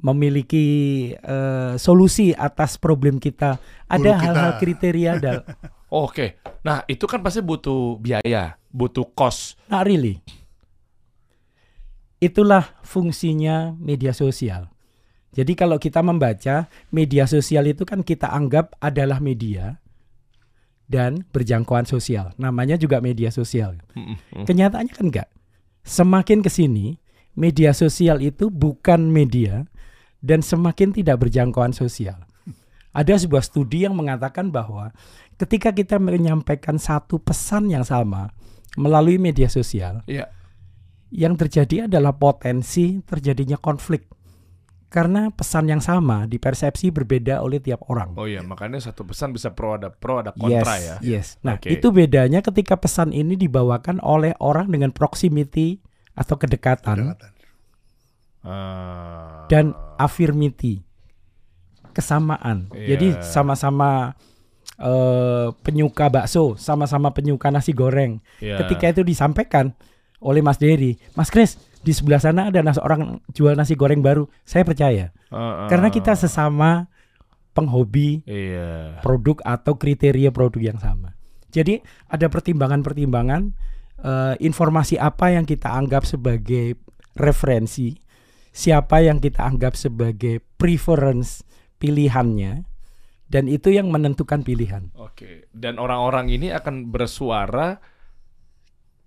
memiliki eh, solusi atas problem kita. Ada hal-hal kriteria ada. Oke. Nah, itu kan pasti butuh biaya, butuh cost. Not really. Itulah fungsinya media sosial. Jadi kalau kita membaca media sosial itu kan kita anggap adalah media dan berjangkauan sosial. Namanya juga media sosial. Mm. Kenyataannya kan enggak. Semakin ke sini media sosial itu bukan media dan semakin tidak berjangkauan sosial. Ada sebuah studi yang mengatakan bahwa ketika kita menyampaikan satu pesan yang sama melalui media sosial, Iya. yang terjadi adalah potensi terjadinya konflik. Karena pesan yang sama dipersepsi berbeda oleh tiap orang. Oh iya, makanya satu pesan bisa pro ada pro ada kontra yes, ya. yes. Nah, Oke. itu bedanya ketika pesan ini dibawakan oleh orang dengan proximity atau kedekatan Kedekatan. Ah. dan affirmity. Kesamaan. Iya. Jadi sama-sama eh, penyuka bakso, sama-sama penyuka nasi goreng. Iya. Ketika itu disampaikan oleh Mas Dery, Mas Kris, di sebelah sana ada nas- orang jual nasi goreng baru. Saya percaya. Ah, ah. Karena kita sesama penghobi Iya. produk atau kriteria produk yang sama. Jadi ada pertimbangan-pertimbangan eh, informasi apa yang kita anggap sebagai referensi, siapa yang kita anggap sebagai preference pilihannya, dan itu yang menentukan pilihan. Oke. Dan orang-orang ini akan bersuara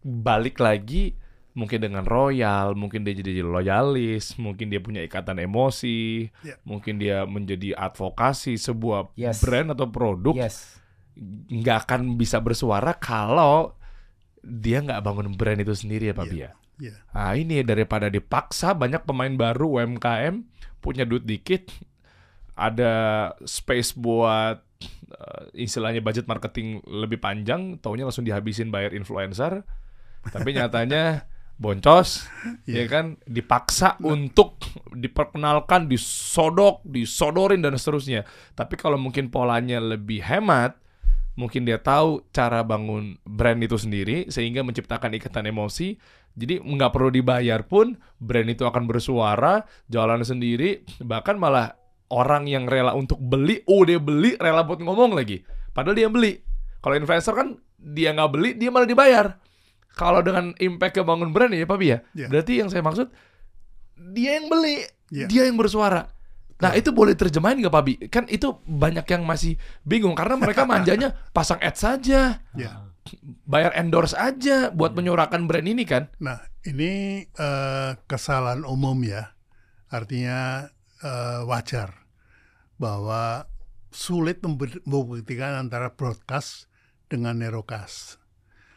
balik lagi mungkin dengan royal, mungkin dia jadi loyalis, mungkin dia punya ikatan emosi, Ya. mungkin dia menjadi advokasi sebuah Yes. brand atau produk Yes. nggak akan bisa bersuara kalau dia nggak bangun brand itu sendiri ya Pak Iya. Bia. Iya. Nah ini daripada dipaksa banyak pemain baru UMKM punya duit dikit, ada space buat eh, istilahnya budget marketing lebih panjang, taunya langsung dihabisin bayar influencer, tapi nyatanya boncos, ya Iya. kan dipaksa untuk diperkenalkan, disodok, disodorin dan seterusnya. Tapi kalau mungkin polanya lebih hemat, mungkin dia tahu cara bangun brand itu sendiri sehingga menciptakan ikatan emosi. Jadi nggak perlu dibayar pun brand itu akan bersuara, jalan sendiri, bahkan malah orang yang rela untuk beli, oh dia beli, rela buat ngomong lagi. Padahal dia beli. Kalau influencer kan dia nggak beli, dia malah dibayar. Kalau dengan impact ke bangun brand ya Pak Bi ya, Iya. berarti yang saya maksud dia yang beli, Iya. dia yang bersuara. Nah itu boleh terjemahin nggak Pak Bi? Kan itu banyak yang masih bingung karena mereka manjanya pasang ads saja, Ya. bayar endorse aja buat menyuarakan brand ini kan. Nah, ini eh, kesalahan umum ya. Artinya eh, wajar bahwa sulit membuktikan antara broadcast dengan narrowcast.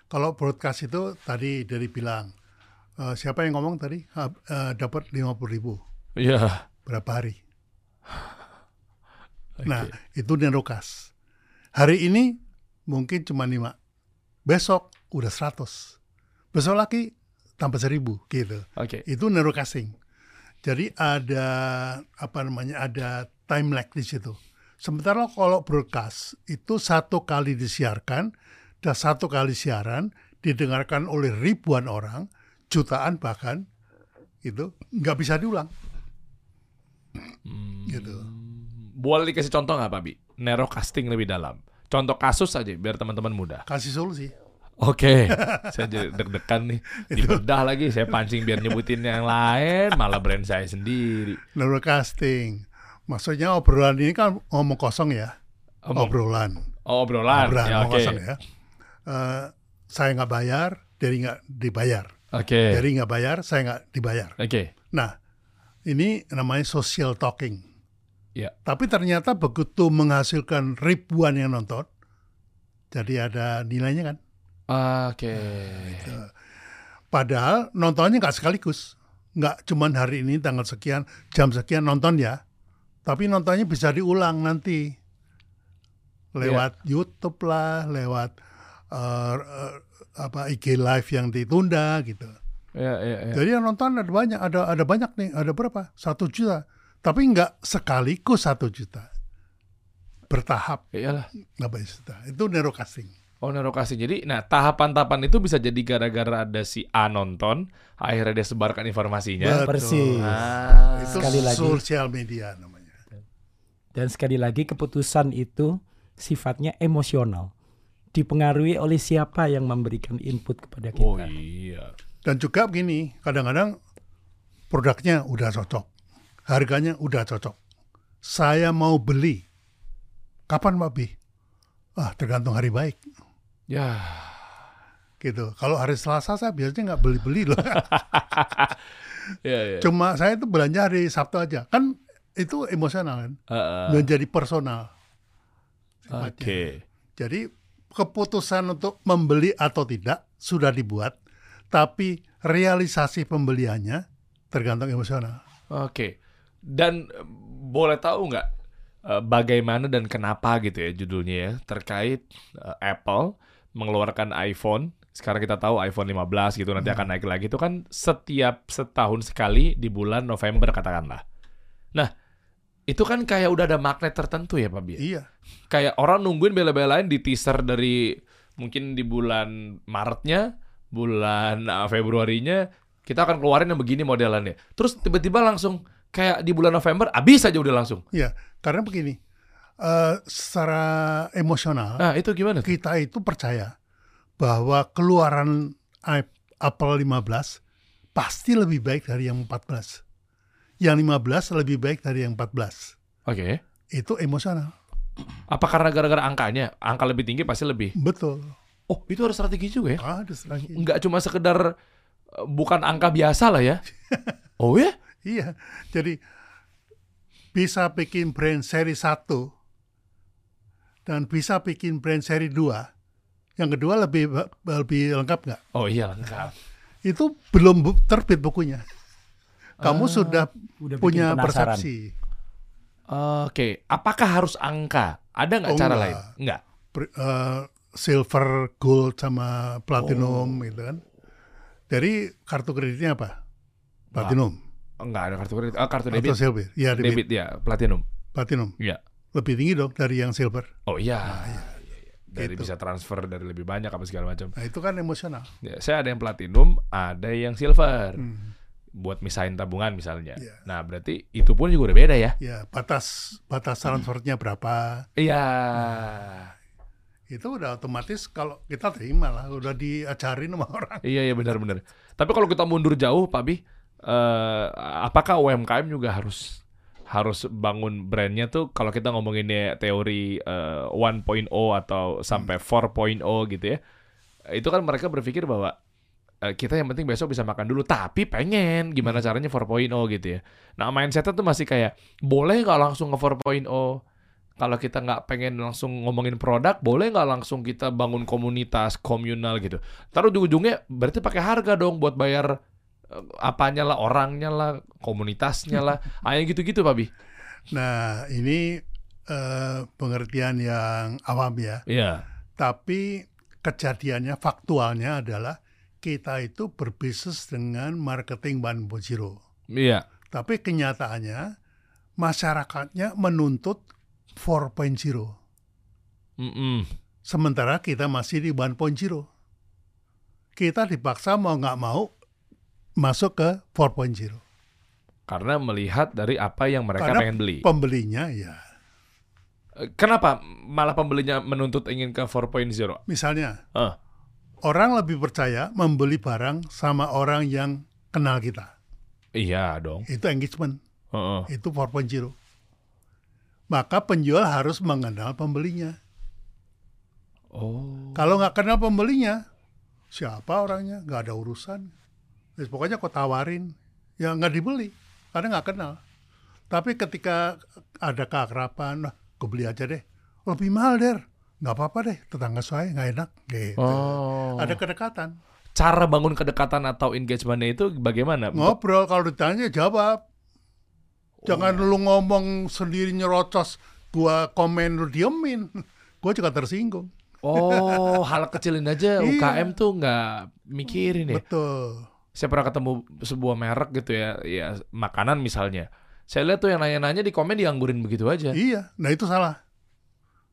Kalau broadcast itu tadi dari bilang eh, siapa yang ngomong tadi Ha- eh, dapat 50 ribu Iya. berapa hari? Nah, itu narrowcast. Hari ini mungkin cuma 5. Besok udah 100. besok lagi tambah seribu gitu. Oke. Itu neurocasting. Jadi ada apa namanya ada time lag di situ. Sementara kalau broadcast itu satu kali disiarkan dan satu kali siaran didengarkan oleh ribuan orang, jutaan bahkan itu nggak bisa diulang. Gitu. Boleh dikasih contoh nggak Pak Bi? Neurocasting lebih dalam. Contoh kasus aja biar teman-teman mudah. Kasih solusi. Oke, saya jadi deg-degan nih. Dibedah lagi, saya pancing biar nyebutin yang lain, malah brand saya sendiri. Neurocasting. Maksudnya obrolan ini kan ngomong kosong ya. Omong. Obrolan. Oh, obrolan. Obrolan, Ya, Oke. kosong ya. Eh, saya nggak bayar, dari nggak dibayar. Oke. Dari nggak bayar, saya nggak dibayar. Oke. Nah, ini namanya social talking. Ya. Tapi ternyata begitu menghasilkan ribuan yang nonton, jadi ada nilainya kan. Oke. Padahal nontonnya nggak sekaligus, nggak cuman hari ini tanggal sekian, jam sekian nonton ya, tapi nontonnya bisa diulang nanti lewat YouTube lah, lewat eh, eh, apa IG live yang ditunda gitu. Ya, ya, ya. Jadi yang nonton ada banyak, ada ada banyak nih, ada berapa? Satu juta. Tapi nggak sekaligus satu juta, bertahap Iyalah. nggak banyak juta. Itu neurocasting. Oh, neurocasting. Jadi, nah tahapan-tahapan itu bisa jadi gara-gara ada si A nonton, akhirnya dia sebarkan informasinya. Betul. Persis. Ah. Itu Sekali lagi. sosial media namanya. Dan sekali lagi keputusan itu sifatnya emosional. Dipengaruhi oleh siapa yang memberikan input kepada kita. Oh iya. Dan juga begini, kadang-kadang produknya udah cocok, harganya udah cocok. Saya mau beli. Kapan Pak Bi? Ah, tergantung hari baik. Ya. Gitu. Kalau hari Selasa saya biasanya nggak beli-beli loh. Ya, ya. Cuma saya itu belanja hari Sabtu aja. Kan itu emosional kan. Heeh. Menjadi personal. Oke. Jadi keputusan untuk membeli atau tidak sudah dibuat, tapi realisasi pembeliannya tergantung emosional. Oke. Dan eh, boleh tahu nggak eh, bagaimana dan kenapa gitu ya judulnya ya terkait eh, Apple mengeluarkan iPhone. Sekarang kita tahu iPhone 15 gitu nanti akan naik lagi itu kan setiap setahun sekali di bulan November katakanlah. Nah, itu kan kayak udah ada magnet tertentu ya Pak Bia. Iya. Kayak orang nungguin bela-belain di teaser dari mungkin di bulan Maretnya, bulan uh, Februarinya kita akan keluarin yang begini modelannya. Terus tiba-tiba langsung kayak di bulan November habis aja udah langsung. Iya, karena begini, eh, secara emosional Nah, itu gimana tuh? kita itu percaya bahwa keluaran Apple 15 pasti lebih baik dari yang 14. Yang 15 lebih baik dari yang 14. Oke. Itu emosional. Apa karena gara-gara angkanya? Angka lebih tinggi pasti lebih. Betul. Oh, itu harus strategi juga ya? Ada lagi. Nggak cuma sekedar uh, bukan angka biasa lah ya. Oh ya? Iya. Jadi bisa bikin brand seri 1 dan bisa bikin brand seri 2. Yang kedua lebih lebih lengkap nggak? Oh iya lengkap. Itu belum terbit bukunya. Kamu Ah, sudah Udah punya penasaran. persepsi. Oke, apakah harus angka? Ada nggak Oh, cara enggak. lain? Enggak. Per- eh, silver, gold sama platinum gitu kan. Dari kartu kreditnya apa? Platinum Enggak ada kartu kredit. Oh, kartu atau debit. silver? Ya debit. Debit ya, platinum. Platinum. Iya. Lebih tinggi dong dari yang silver. Oh iya. Iya, iya. Dari Gitu. bisa transfer dari lebih banyak apa segala macam. Nah itu kan emosional. Ya, saya ada yang platinum, ada yang silver. Hmm. Buat misahin tabungan misalnya. Iya. Nah, berarti itu pun juga udah beda ya. Ya batas batas transfernya berapa? Iya. Itu udah otomatis kalau kita terima lah, udah diajarin sama orang. Iya, iya benar-benar. Tapi kalau kita mundur jauh, Pak Bi, eh, apakah UMKM juga harus harus bangun brandnya tuh kalau kita ngomonginnya teori eh, 1.0 atau sampai 4.0 gitu ya. Itu kan mereka berpikir bahwa kita yang penting besok bisa makan dulu, tapi pengen gimana caranya 4.0 gitu ya. Nah, mindsetnya tuh masih kayak boleh nggak langsung ke 4.0? Kalau kita nggak pengen langsung ngomongin produk, boleh nggak langsung kita bangun komunitas komunal gitu. Taruh ujung-ujungnya berarti pakai harga dong buat bayar eh, apanya lah, orangnya lah, komunitasnya lah, ah yang gitu-gitu, Pak Bi. Nah ini eh, pengertian yang awam ya. Iya. Tapi kejadiannya faktualnya adalah kita itu berbisnis dengan marketing 1.0. Iya. Tapi kenyataannya masyarakatnya menuntut 4.0. Mm-mm. Sementara kita masih di 1.0. Kita dipaksa mau nggak mau masuk ke 4.0. Karena melihat dari apa yang mereka Karena pengen beli. Pembelinya ya, Eh, Kenapa malah pembelinya menuntut ingin ke 4.0? misalnya Eh, orang lebih percaya membeli barang sama orang yang kenal kita. iya dong. Itu engagement, Heeh. itu 4.0. Maka penjual harus mengenal pembelinya. Oh. Kalau nggak kenal pembelinya, siapa orangnya? Nggak ada urusan. Ya, pokoknya kau tawarin, ya nggak dibeli karena nggak kenal. Tapi ketika ada keakraban, nah, kau beli aja deh. Lebih mahal der, nggak apa-apa deh. Tetangga saya nggak enak. Gitu. Oh. Ada kedekatan. Cara bangun kedekatan atau engagementnya itu bagaimana? Ngobrol kalau ditanya jawab. Jangan lu ngomong sendiri nyerocos, gua komen lu diemin. Gua juga tersinggung. Oh, hal kecilin aja Iya. UKM tuh nggak mikirin ya. Betul. Saya pernah ketemu sebuah merek gitu ya, ya makanan misalnya. Saya lihat tuh yang nanya-nanya di komen dianggurin begitu aja. Iya, nah itu salah.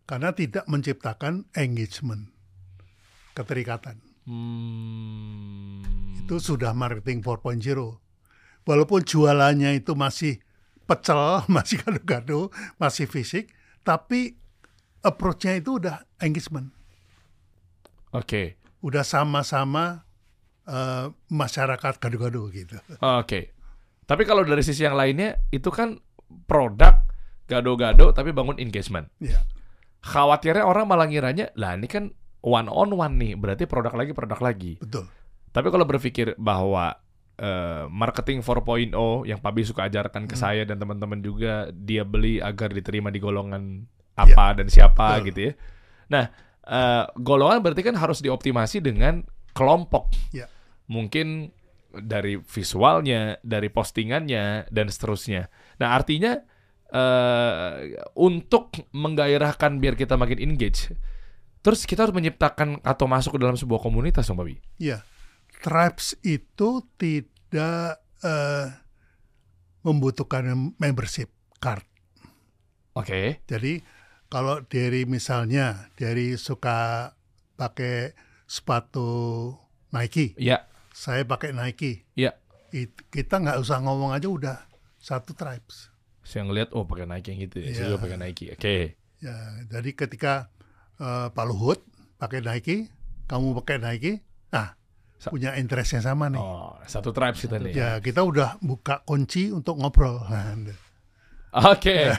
Karena tidak menciptakan engagement, keterikatan. Hmm. Itu sudah marketing 4.0. Walaupun jualannya itu masih pecel, masih gado-gado, masih fisik, tapi approach-nya itu udah engagement. Oke. Udah sama-sama eh, masyarakat gado-gado gitu. Oke. Tapi kalau dari sisi yang lainnya itu kan produk gado-gado tapi bangun engagement. Ya, Khawatirnya orang malah ngiranya, lah ini kan one on one nih, berarti produk lagi produk lagi. betul. Tapi kalau berpikir bahwa eh, marketing 4.0 yang Pak Bi suka ajarkan ke Hmm. saya dan teman-teman juga dia beli agar diterima di golongan apa dan siapa Betul. gitu ya. Nah, eh, golongan berarti kan harus dioptimasi dengan kelompok. Ya. Mungkin dari visualnya, dari postingannya dan seterusnya. Nah, artinya eh untuk menggairahkan biar kita makin engage, terus kita harus menciptakan atau masuk ke dalam sebuah komunitas dong, Pak Bi. Ya, tribes itu tidak eh, membutuhkan membership card. Oke. Jadi kalau dari misalnya dari suka pakai sepatu Nike, Ya, saya pakai Nike, ya. it- kita nggak usah ngomong aja udah satu tribes. Saya ngeliat, oh pakai Nike yang gitu ya. Saya Iya. juga pakai Nike. Oke. Ya, jadi ketika eh, Pak Luhut pakai Nike, kamu pakai Nike, nah Sa- punya interest yang sama nih. Oh, satu tribe kita nih. Ya, kita udah buka kunci untuk ngobrol. Oke.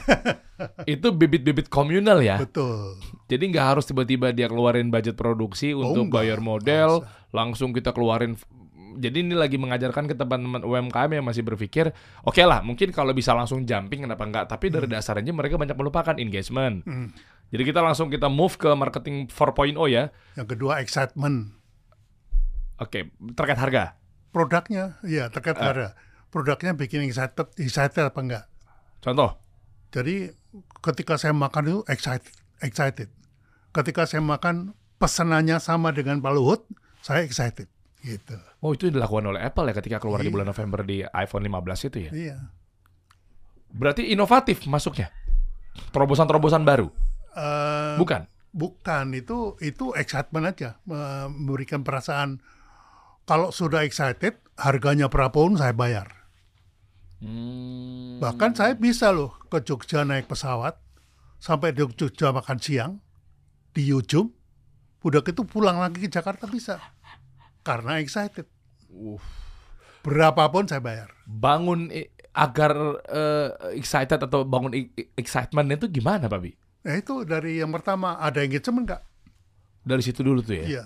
Itu bibit-bibit komunal ya. betul. Jadi nggak harus tiba-tiba dia keluarin budget produksi untuk enggak. bayar model, langsung kita keluarin. Jadi ini lagi mengajarkan ke teman-teman UMKM yang masih berpikir, oke lah, mungkin kalau bisa langsung jumping kenapa enggak? Tapi dari dasarnya mereka banyak melupakan engagement. Hmm. Jadi kita langsung kita move ke marketing 4.0 ya. Yang kedua excitement. Oke, terkait harga. Produknya, ya terkait harga. Produknya bikin excited, excited apa enggak? Contoh. Jadi ketika saya makan itu excited, excited. Ketika saya makan pesanannya sama dengan Pak Luhut, saya excited. Gitu. Oh itu dilakukan oleh Apple ya ketika keluar di Iya. bulan November di iPhone 15 itu ya. Iya. Berarti inovatif masuknya. Terobosan-terobosan baru. Eh, Bukan. Bukan itu itu excitement aja me- memberikan perasaan kalau sudah excited harganya berapapun saya bayar. Hmm. Bahkan saya bisa loh ke Jogja naik pesawat sampai di Jogja makan siang di ujung udah gitu pulang lagi ke Jakarta bisa karena excited. Uh. Berapapun saya bayar. Bangun agar eh, excited atau bangun excitement itu gimana, Pak Bi? Nah itu dari yang pertama ada engagement nggak? Dari situ dulu tuh ya. Iya.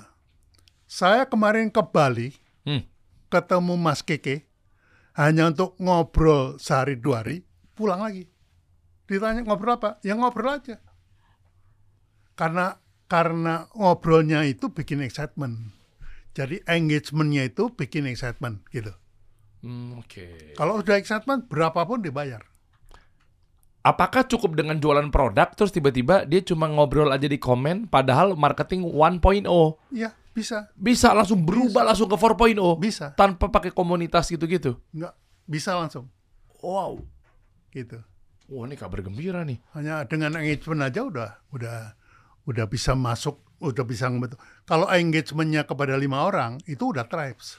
Saya kemarin ke Bali Hmm. ketemu Mas Keke hanya untuk ngobrol sehari dua hari, pulang lagi. Ditanya ngobrol apa? Ya ngobrol aja. Karena karena ngobrolnya itu bikin excitement. Jadi engagementnya itu bikin excitement gitu. Hmm, Oke. Kalau udah excitement berapapun dibayar. Apakah cukup dengan jualan produk terus tiba-tiba dia cuma ngobrol aja di komen padahal marketing 1.0? Ya Bisa, Bisa langsung berubah langsung ke 4.0 bisa. tanpa pakai komunitas gitu-gitu. Nggak, bisa langsung. Wow. Gitu. Wah, ini kabar gembira nih. Hanya dengan engagement aja udah udah udah bisa masuk, udah bisa ngebentuk. Kalau engagementnya kepada lima orang itu udah tribes.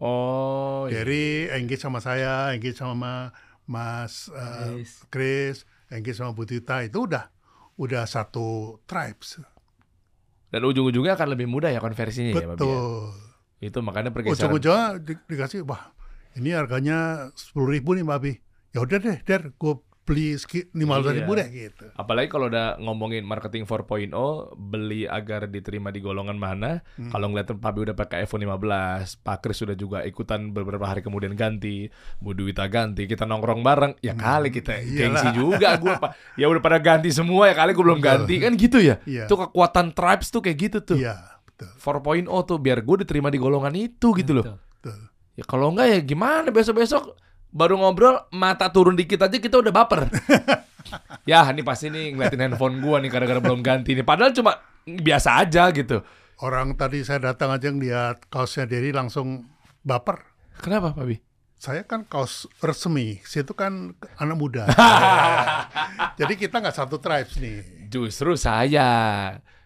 Oh, iya. Jadi engage sama saya, engage sama Mas uh, Chris. Chris, engage sama Bu Tita itu udah udah satu tribes. Dan ujung-ujungnya akan lebih mudah ya konversinya ya, Babi, ya? Betul. Itu makanya pergeseran. Ujung-ujungnya di- dikasih, wah ini harganya sepuluh ribu nih Babi. Ya udah deh, der, gue beli lima ratus ribu Iya. deh gitu. Apalagi kalau udah ngomongin marketing 4.0, beli agar diterima di golongan mana. Hmm. Kalau ngeliatin Pabi udah pakai iPhone 15, Pak Kris sudah juga ikutan beberapa hari kemudian ganti, Bu Duwita ganti, kita nongkrong bareng, ya kali kita iyalah. gengsi juga gua Pak. Ya udah pada ganti semua ya kali gue belum Betul. ganti kan gitu ya. Iya. Itu kekuatan tribes tuh kayak gitu tuh. Iya, betul, 4.0 tuh biar gue diterima di golongan itu gitu loh. Betul. Ya kalau enggak ya gimana besok-besok baru ngobrol mata turun dikit aja kita udah baper. ya ini pasti nih ngeliatin handphone gua nih gara-gara belum ganti nih. Padahal cuma biasa aja gitu. Orang tadi saya datang aja ngeliat kaosnya Derry langsung baper. Kenapa Pak Bi? Saya kan kaos resmi, situ kan anak muda. Jadi kita nggak satu tribes nih. Justru saya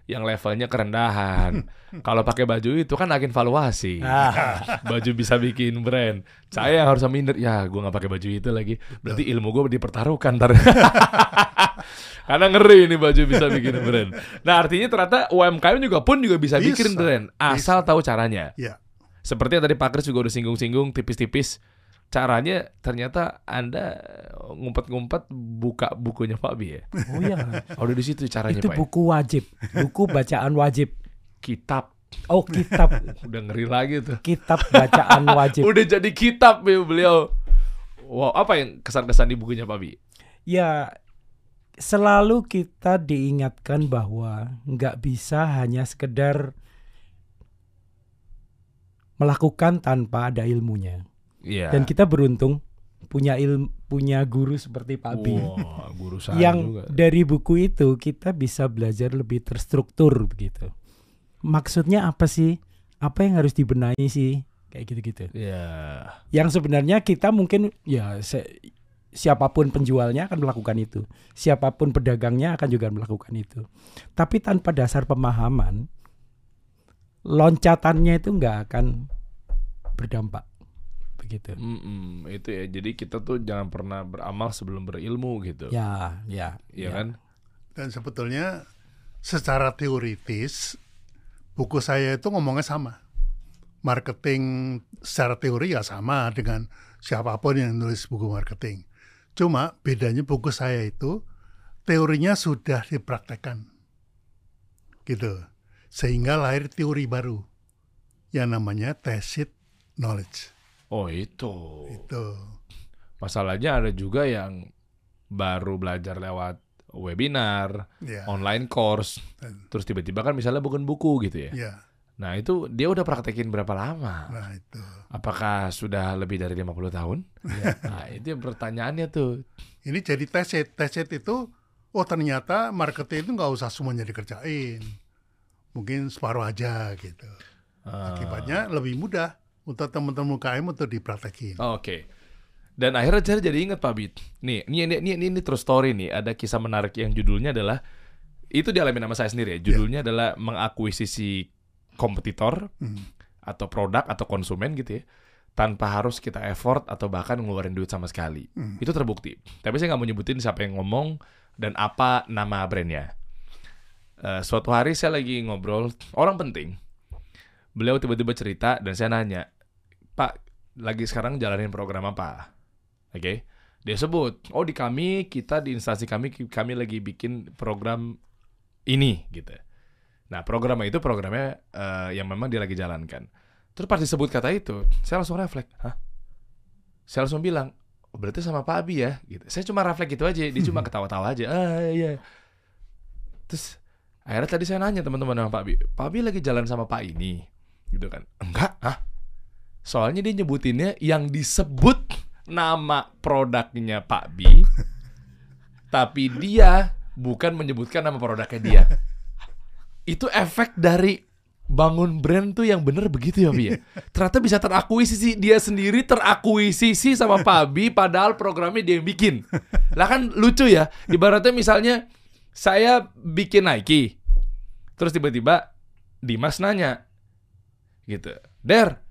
yang levelnya kerendahan. Kalau pakai baju itu kan agen valuasi. Ah. baju bisa bikin brand. Saya yang harus minder. Ya, gua nggak pakai baju itu lagi. Berarti ilmu gua dipertaruhkan ntar. Karena ngeri ini baju bisa bikin brand. Nah, artinya ternyata UMKM juga pun juga bisa, Bisa. bikin brand asal tahu caranya. Ya, Seperti yang tadi Pak Kris juga udah singgung-singgung tipis-tipis. Caranya ternyata Anda ngumpet-ngumpet buka bukunya Pak Bi ya. Oh iya. Oh, udah di situ caranya Itu Pak. ya? buku wajib, buku bacaan wajib. Kitab. Oh kitab, Udah ngeri lagi tuh. kitab bacaan wajib. Udah jadi kitab ya beliau. Wow, apa yang kesan-kesan di bukunya Pak Bi? Ya selalu kita diingatkan bahwa nggak bisa hanya sekedar melakukan tanpa ada ilmunya. Iya. Dan kita beruntung punya ilmu punya guru seperti Pak Bi Wah, guru saya yang juga. dari buku itu kita bisa belajar lebih terstruktur begitu. Maksudnya apa sih? Apa yang harus dibenahi sih? Kayak gitu-gitu. Iya. Yang sebenarnya kita mungkin ya se- siapa pun penjualnya akan melakukan itu. Siapa pun pedagangnya akan juga melakukan itu. Tapi tanpa dasar pemahaman loncatannya itu nggak akan berdampak. Begitu. Mm-mm, itu ya. Jadi kita tuh jangan pernah beramal sebelum berilmu gitu. Ya, ya. Iya kan? dan sebetulnya secara teoritis buku saya itu ngomongnya sama. Marketing secara teori ya sama dengan siapa pun yang nulis buku marketing. Cuma bedanya buku saya itu teorinya sudah dipraktekkan. Gitu. Sehingga lahir teori baru yang namanya tacit knowledge. Oh, itu. Itu. Masalahnya ada juga yang baru belajar lewat webinar, Ya. online course, terus tiba-tiba kan misalnya bukan buku gitu ya. Ya. Nah, itu dia udah praktekin berapa lama? Nah, itu. Apakah sudah lebih dari 50 tahun? Nah, itu pertanyaannya tuh. Ini jadi tacit. Tacit itu, oh ternyata marketing itu nggak usah semuanya dikerjain. Mungkin separuh aja gitu. Ah. Akibatnya lebih mudah untuk teman-teman UKM untuk dipraktekin. Oh, Oke. Dan akhirnya saya jadi ingat Pak Bit. Nih, ini ini ini, ini, ini true story nih. Ada kisah menarik yang judulnya adalah itu dialami nama saya sendiri ya. Judulnya adalah mengakuisisi kompetitor Hmm. atau produk atau konsumen gitu ya tanpa harus kita effort atau bahkan ngeluarin duit sama sekali. Hmm. Itu terbukti. Tapi saya nggak mau nyebutin siapa yang ngomong dan apa nama brandnya. Eh, suatu hari saya lagi ngobrol orang penting. Beliau tiba-tiba cerita dan saya nanya, Pak, lagi sekarang jalanin program apa? Oke, dia sebut, oh di kami kita di instansi kami kami lagi bikin program ini gitu. Nah program itu programnya eh, yang memang dia lagi jalankan. Terus pas disebut kata itu, saya langsung refleks, hah? Saya langsung bilang, oh, berarti sama Pak Abi ya, gitu. Saya cuma refleks gitu aja, dia cuma ketawa-tawa aja, ah iya. Terus akhirnya tadi saya nanya teman-teman sama Pak Abi, Pak Abi lagi jalan sama Pak ini, gitu kan? Enggak, ah. Soalnya dia nyebutinnya yang disebut nama produknya Pak B, tapi dia bukan menyebutkan nama produknya dia. Itu efek dari bangun brand tuh yang bener begitu ya, Bi ya. Ternyata bisa terakuisisi dia sendiri terakuisisi sama Pak Abi padahal programnya dia yang bikin. Lah kan lucu ya. Ibaratnya misalnya saya bikin Nike. Terus tiba-tiba Dimas nanya gitu. Der,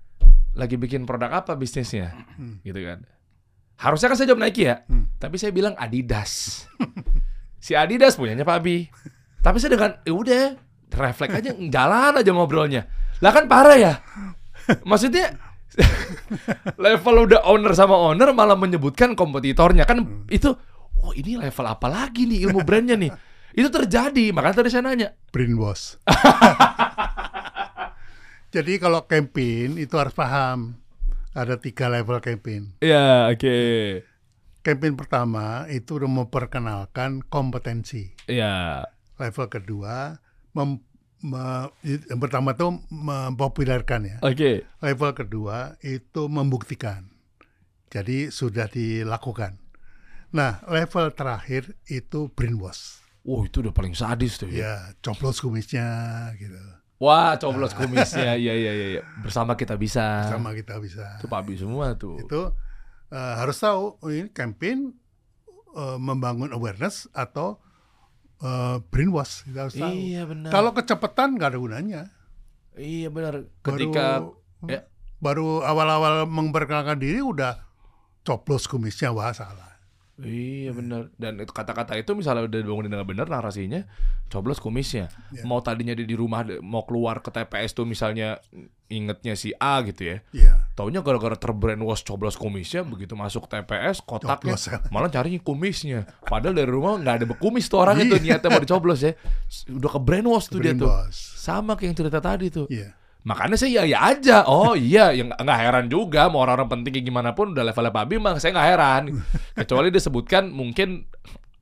lagi bikin produk apa bisnisnya? Gitu kan. Harusnya kan saya jawab Nike ya. Tapi saya bilang Adidas. si Adidas punyanya Pak Abi. Tapi saya dengan ya udah refleks aja jalan aja ngobrolnya. Lah kan parah ya. Maksudnya level udah owner sama owner malah menyebutkan kompetitornya kan itu oh ini level apa lagi nih ilmu brandnya nih. Itu terjadi, makanya tadi saya nanya. brainwash. Jadi kalau campaign itu harus paham ada tiga level campaign. Ya, oke. Campaign pertama itu udah memperkenalkan kompetensi. Ya. Level kedua mem, me- yang pertama itu mempopulerkan ya. Oke. Level kedua itu membuktikan. Jadi sudah dilakukan. Nah, level terakhir itu brainwash. Wow, itu udah paling sadis tuh ya. Ya, coplos kumisnya gitu. Wah, coblos kumisnya. Iya, iya, iya. iya. Bersama kita bisa. Sama kita bisa. Itu Pak semua tuh. Itu eh, harus tahu oh, ini campaign eh, membangun awareness atau eh, brainwash kita harus tahu. Iya, benar. Kalau kecepatan nggak ada gunanya. Iya, benar. Ketika baru, ya. baru awal-awal memperkenalkan diri udah coplos kumisnya wah salah. Iya benar dan itu kata-kata itu misalnya udah dibangunin dengan benar narasinya coblos kumisnya Ya. mau tadinya dia di rumah mau keluar ke TPS tuh misalnya ingetnya si A gitu ya Iya. taunya gara-gara terbrainwash coblos kumisnya begitu masuk TPS kotaknya Coblos, ya. malah carinya kumisnya padahal dari rumah nggak ada kumis tuh orang itu Iya. niatnya mau dicoblos ya udah ke brainwash tuh dia tuh sama kayak yang cerita tadi tuh Iya. Makanya saya ya ya aja. Oh iya, yang nggak heran juga mau orang-orang penting kayak gimana pun udah levelnya Pak Abi mah saya nggak heran. Kecuali dia sebutkan mungkin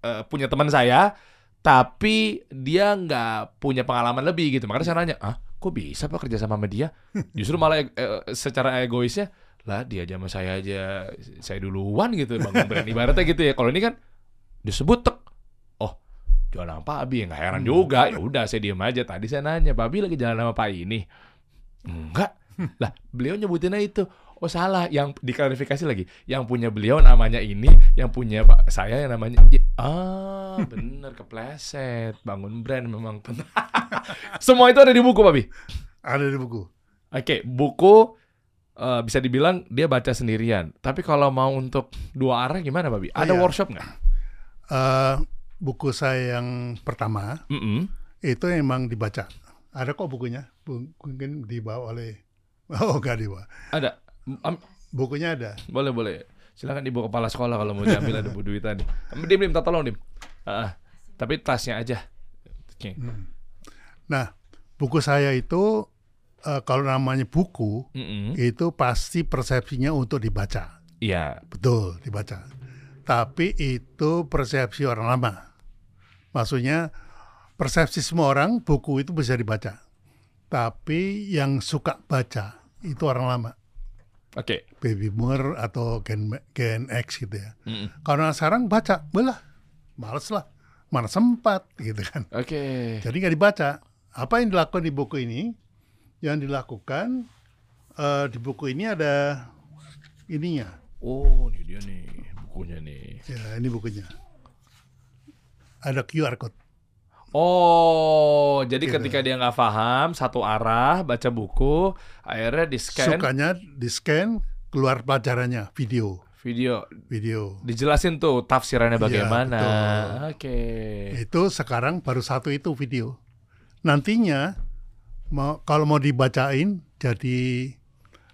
eh, punya teman saya tapi dia nggak punya pengalaman lebih gitu. Makanya saya nanya, "Ah, kok bisa Pak kerja sama sama dia?" Justru malah eh, eh, secara egoisnya lah dia aja sama saya aja saya duluan gitu bangun brand ibaratnya gitu ya. Kalau ini kan disebut tek oh jualan Pak Abi ya nggak heran juga ya udah saya diem aja tadi saya nanya Pak Abi lagi jalan sama Pak ini enggak. Lah beliau nyebutinnya itu. Oh salah. Yang diklarifikasi lagi. Yang punya beliau namanya ini yang punya Pak saya yang namanya I- ah bener kepleset. Bangun brand memang semua itu ada di buku Pak Abi Ada di buku. oke buku eh, bisa dibilang dia baca sendirian. Tapi kalau mau untuk dua arah gimana Pak Abi ada Iya. workshop nggak? Eh, buku saya yang pertama Mm-mm. itu emang dibaca. Ada kok bukunya. Bu- Mungkin dibawa oleh Oh, enggak dibawa. ada Am- Bukunya ada. Boleh boleh. Silakan ibu kepala sekolah kalau mau diambil ada bu duitan. Dim dim, tolong dim. Ah. tapi tasnya aja. Oke. Nah, buku saya itu eh, kalau namanya buku Mm-mm. itu pasti persepsinya untuk dibaca. Iya. Betul, dibaca. Tapi itu persepsi orang lama. Maksudnya persepsi semua orang buku itu bisa dibaca. Tapi yang suka baca itu orang lama. Oke. Baby boomer atau Gen, Gen X gitu ya. Mm-mm. Karena sekarang baca, belah, males lah, mana sempat gitu kan. Oke. Jadi nggak dibaca. Apa yang dilakukan di buku ini? Yang dilakukan eh, di buku ini ada ininya. Oh, ini dia nih bukunya nih. Ya, ini bukunya. Ada QR code. Oh, jadi Gitu. ketika dia nggak paham satu arah baca buku, akhirnya di scan Sukanya di scan keluar pelajarannya video, video, video. dijelasin tuh tafsirannya Iya, bagaimana. betul. Oke. Itu sekarang baru satu itu video. Nantinya mau kalau mau dibacain jadi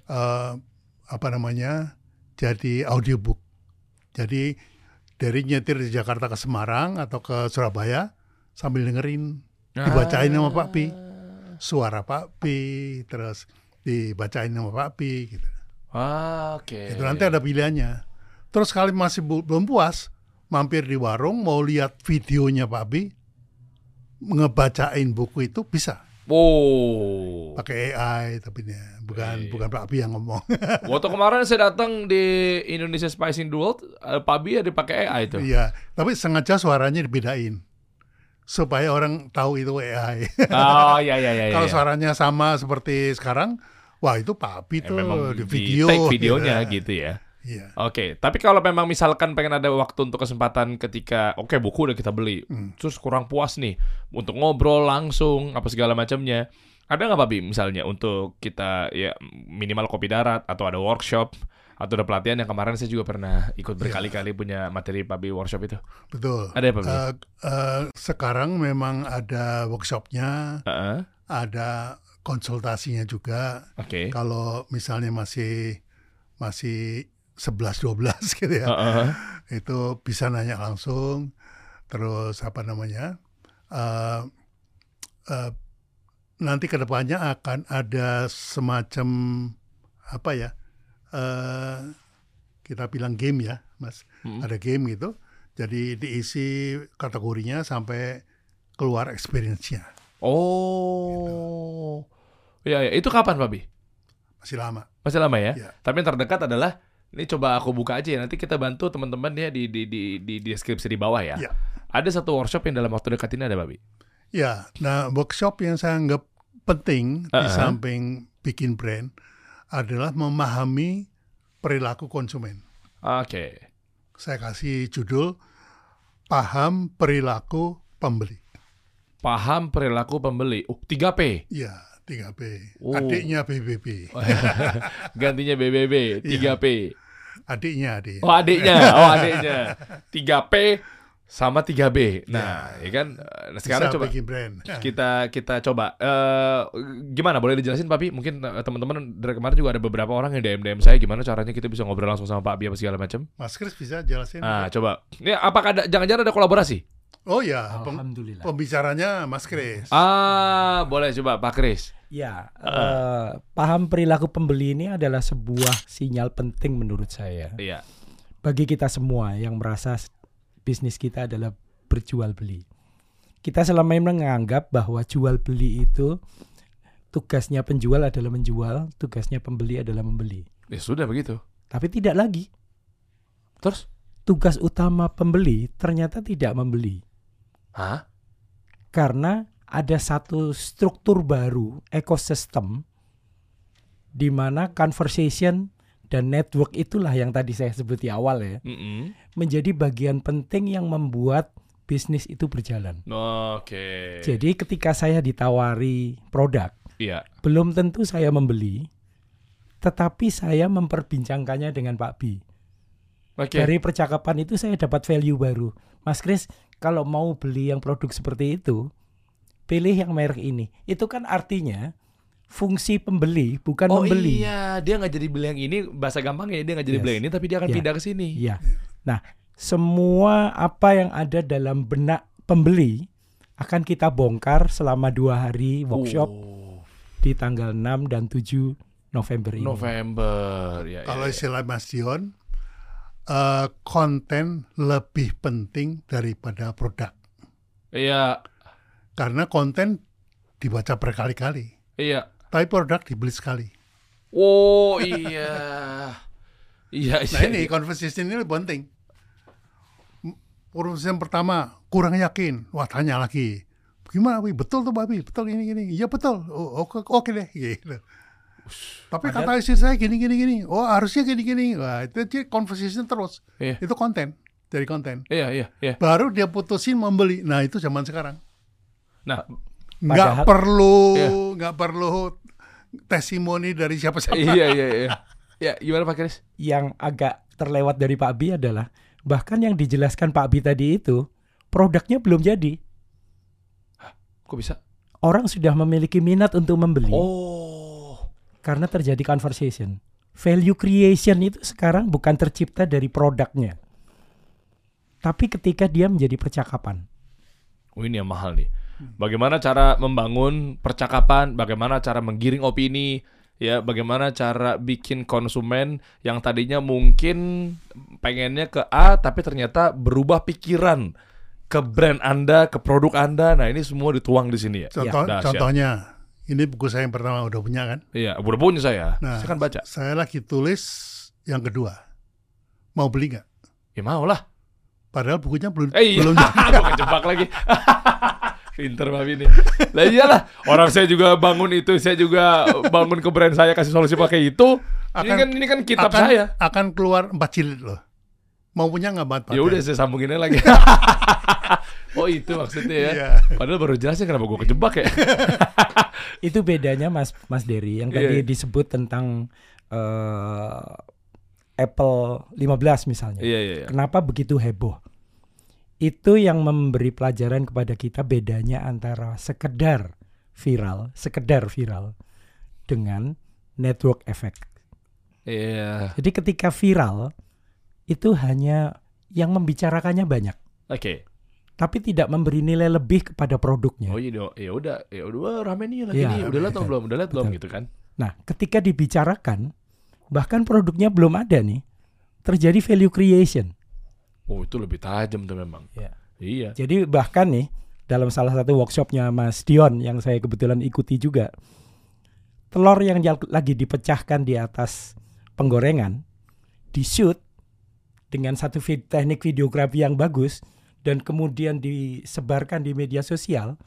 eh, apa namanya? Jadi audiobook. Jadi dari nyetir di Jakarta ke Semarang atau ke Surabaya sambil dengerin dibacain sama Pak Pi. Suara Pak Pi, terus dibacain sama Pak Pi gitu. Ah, Oke. Itu nanti ada pilihannya. Terus kali masih bu- belum puas, mampir di warung mau lihat videonya Pak Abi, ngebacain buku itu bisa Wow. pakai AI tapi ya, bukan Iya. bukan Pak Abi yang ngomong. Waktu kemarin saya datang di Indonesia Spice in the World, eh, Pak Bi ada pakai AI itu. Iya, tapi sengaja suaranya dibedain supaya orang tahu itu AI. Oh iya iya iya. Kalau iya. suaranya sama seperti sekarang, wah itu Abi Eh, tuh memang di di video. take videonya Iya. gitu ya. Iya. Oke, tapi kalau memang misalkan pengen ada waktu untuk kesempatan ketika oke buku udah kita beli, Hmm. terus kurang puas nih untuk ngobrol langsung apa segala macamnya. Ada nggak Pak Bi misalnya untuk kita ya minimal kopi darat atau ada workshop atau ada pelatihan yang kemarin saya juga pernah ikut Iya. berkali-kali punya materi Pak Bi workshop itu. Betul. Ada ya Pak Bi? Eh, eh, sekarang memang ada workshopnya, Heeh. ada konsultasinya juga. Oke. Kalau misalnya masih masih 11-12 gitu ya, Heeh. itu bisa nanya langsung. Terus apa namanya? eh eh, nanti ke depannya akan ada semacam apa ya? Eh kita bilang game ya, Mas. Mm-mm. Ada game gitu. Jadi diisi kategorinya sampai keluar experience-nya. Oh. Ya, ya. itu kapan Pak Bi? Masih lama. Masih lama ya? Iya. Tapi yang terdekat adalah ini coba aku buka aja ya. Nanti kita bantu teman-teman ya di di di di, di deskripsi di bawah ya. Iya. Ada satu workshop yang dalam waktu dekat ini ada, Babi. Ya, nah workshop yang saya anggap penting di Uh-uh. samping bikin brand adalah memahami perilaku konsumen. Oke. Saya kasih judul paham perilaku pembeli. Paham perilaku pembeli. Oh, 3P. Ya, 3P. Oh. Adiknya BBB. Gantinya BBB, 3P. Adiknya adik. Oh, adiknya. Oh, adiknya. 3P sama 3B. Nah, ya kan? Nah, sekarang Bisa coba. bikin brand. kita kita coba. Eh gimana? Boleh dijelasin Papi? Mungkin eh, teman-teman dari kemarin juga ada beberapa orang yang DM DM saya gimana caranya kita bisa ngobrol langsung sama Pak Bi apa segala macam. Mas Kris bisa jelasin? ah coba. Ini apakah ada jangan-jangan ada kolaborasi? Oh ya, Alhamdulillah. pembicaranya Mas Kris. ah boleh coba Pak Kris. Ya, eh, paham perilaku pembeli ini adalah sebuah sinyal penting menurut saya. Iya. Bagi kita semua yang merasa bisnis kita adalah berjual beli. Kita selama ini menganggap bahwa jual beli itu tugasnya penjual adalah menjual, tugasnya pembeli adalah membeli. ya sudah begitu Tapi tidak lagi. terus Tugas utama pembeli ternyata tidak membeli. hah karena ada satu struktur baru ekosistem di mana conversation dan network itulah yang tadi saya sebut di awal ya Mm-mm. menjadi bagian penting yang membuat bisnis itu berjalan. oke Jadi ketika saya ditawari produk, iya belum tentu saya membeli, tetapi saya memperbincangkannya dengan Pak Bi. oke Dari percakapan itu saya dapat value baru. Mas Kris, kalau mau beli yang produk seperti itu, pilih yang merek ini. Itu kan artinya fungsi pembeli bukan Oh membeli. iya, dia nggak jadi beli yang ini bahasa gampangnya dia nggak jadi Yes. beli yang ini tapi dia akan Iya. pindah ke sini. Iya. Nah, semua apa yang ada dalam benak pembeli akan kita bongkar selama dua hari workshop Oh, di tanggal 6 dan 7 November ini. November ya. Kalau ya, ya. istilah Mas Dion, eh, konten lebih penting daripada produk. Iya, Karena konten dibaca berkali-kali, iya. Tapi produk dibeli sekali. Oh iya. Iya, iya. Nah ini conversation ini penting. Conversation pertama kurang yakin, wah tanya lagi. Gimana, Wi? Betul tuh, Babi? Betul ini gini. Iya betul. Oh, oke, oke deh. Gitu. Tapi kata istri saya gini gini gini. Oh harusnya gini gini. Wah itu jadi conversation terus. Iya. Itu konten dari konten. Iya, iya, iya. Baru dia putusin membeli. Nah itu zaman sekarang. Nah, Nggak perlu, Iya. nggak perlu testimoni dari siapa-siapa. iya, iya, iya. Ya, gimana Pak Kris? Yang agak terlewat dari Pak Bi adalah bahkan yang dijelaskan Pak Bi tadi itu produknya belum jadi. Kok bisa? Orang sudah memiliki minat untuk membeli Oh. karena terjadi conversation. Value creation itu sekarang bukan tercipta dari produknya. Tapi ketika dia menjadi percakapan. Oh, ini yang mahal nih. Bagaimana cara membangun percakapan, bagaimana cara menggiring opini, ya, bagaimana cara bikin konsumen yang tadinya mungkin pengennya ke A tapi ternyata berubah pikiran ke brand Anda, ke produk Anda. Nah, ini semua dituang di sini ya. Contoh, Dahsyat. contohnya, ini buku saya yang pertama udah punya kan. Iya, udah punya saya. Nah, saya kan baca. Saya lagi tulis yang kedua. Mau beli nggak? Ya mau lah. Padahal bukunya belum Eh iya, belum kejebak lagi. Pinter Babi nih. Lah iyalah, orang saya juga bangun itu, saya juga bangun ke brand saya kasih solusi pakai itu. ini Akan- kan ini kan kitab akan, saya. akan keluar empat jilid loh. Mau punya nggak buat Ya udah saya sambunginnya lagi. oh itu maksudnya ya. Iya. Padahal baru jelasin kenapa gue kejebak ya. Itu bedanya Mas Mas Dery yang tadi disebut tentang eh, Apple 15 misalnya. Iya iya. iya. Kenapa begitu heboh? Itu yang memberi pelajaran kepada kita bedanya antara sekedar viral, sekedar viral dengan network effect. Iya. Jadi ketika viral itu hanya yang membicarakannya banyak, Oke. tapi tidak memberi nilai lebih kepada produknya. Oh iya ya udah, ya udah rame nih lagi Iya, nih. Udah lihat belum? Udah lihat belum gitu kan? Nah, ketika dibicarakan bahkan produknya belum ada nih, terjadi value creation. Oh itu lebih tajam tuh memang. Iya. Iya. Jadi bahkan nih dalam salah satu workshopnya Mas Dion yang saya kebetulan ikuti juga, telur yang lagi dipecahkan di atas penggorengan, di shoot dengan satu vid- teknik videografi yang bagus dan kemudian disebarkan di media sosial,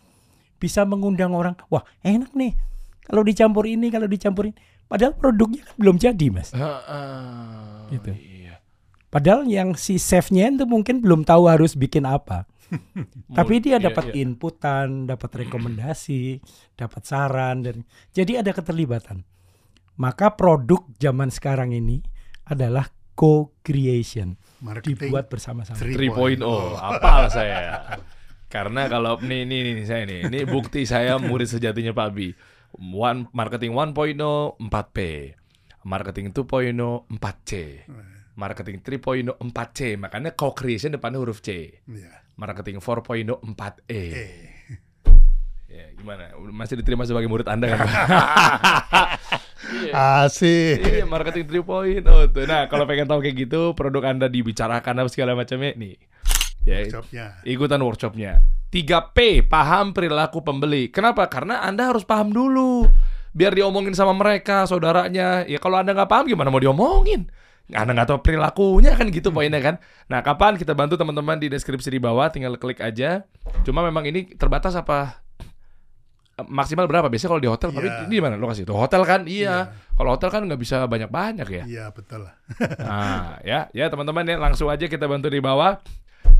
bisa mengundang orang, wah enak nih kalau dicampur ini, kalau dicampur ini. Padahal produknya kan belum jadi mas. Ah, Gitu. Iya. Padahal yang si chefnya itu mungkin belum tahu harus bikin apa. Tapi dia Iya, dapat iya. inputan, dapat rekomendasi, dapat saran dan jadi ada keterlibatan. Maka produk zaman sekarang ini adalah co-creation, Marketing dibuat bersama-sama. 3.0 apal saya. Karena kalau nih nih nih saya nih, ini bukti saya murid sejatinya Pak Abi. One marketing 1.0 4P. Marketing 2.0 4C. Marketing 3.0 4C. Makanya co-creation depannya huruf C. Iya. Marketing 4.0 4E. Eh. Ya, gimana? Masih diterima sebagai murid Anda kan? Pak? Asik. Iya, marketing 3.0 tuh. Nah, kalau pengen tahu kayak gitu, produk Anda dibicarakan apa segala macamnya nih. Ya, Jobnya. ikutan workshopnya. 3P, paham perilaku pembeli. Kenapa? Karena Anda harus paham dulu. Biar diomongin sama mereka, saudaranya. Ya kalau Anda nggak paham gimana mau diomongin? Anda nggak tahu perilakunya kan gitu poinnya kan. Nah kapan kita bantu teman-teman di deskripsi di bawah, tinggal klik aja. Cuma memang ini terbatas apa? Eh, Maksimal berapa? Biasanya kalau di hotel, tapi Iya. ini di mana lokasi? Tuh hotel kan? Iya. Kalau hotel kan nggak bisa banyak-banyak ya. Iya betul lah. Nah, ya, ya teman-teman ya langsung aja kita bantu di bawah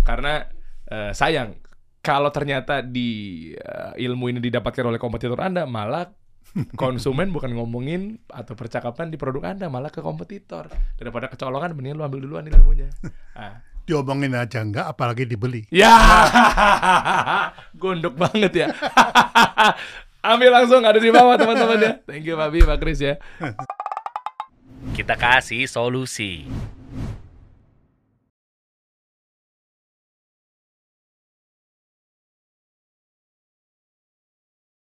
karena eh, sayang kalau ternyata di eh, ilmu ini didapatkan oleh kompetitor Anda malah konsumen bukan ngomongin atau percakapan di produk Anda malah ke kompetitor daripada kecolongan mendingan lu ambil duluan ilmunya. Ah. Diomongin aja enggak, apalagi dibeli. Ya, gondok banget ya. ambil langsung ada di bawah teman-teman ya. Thank you Pak Bi, Pak Kris ya. Kita kasih solusi.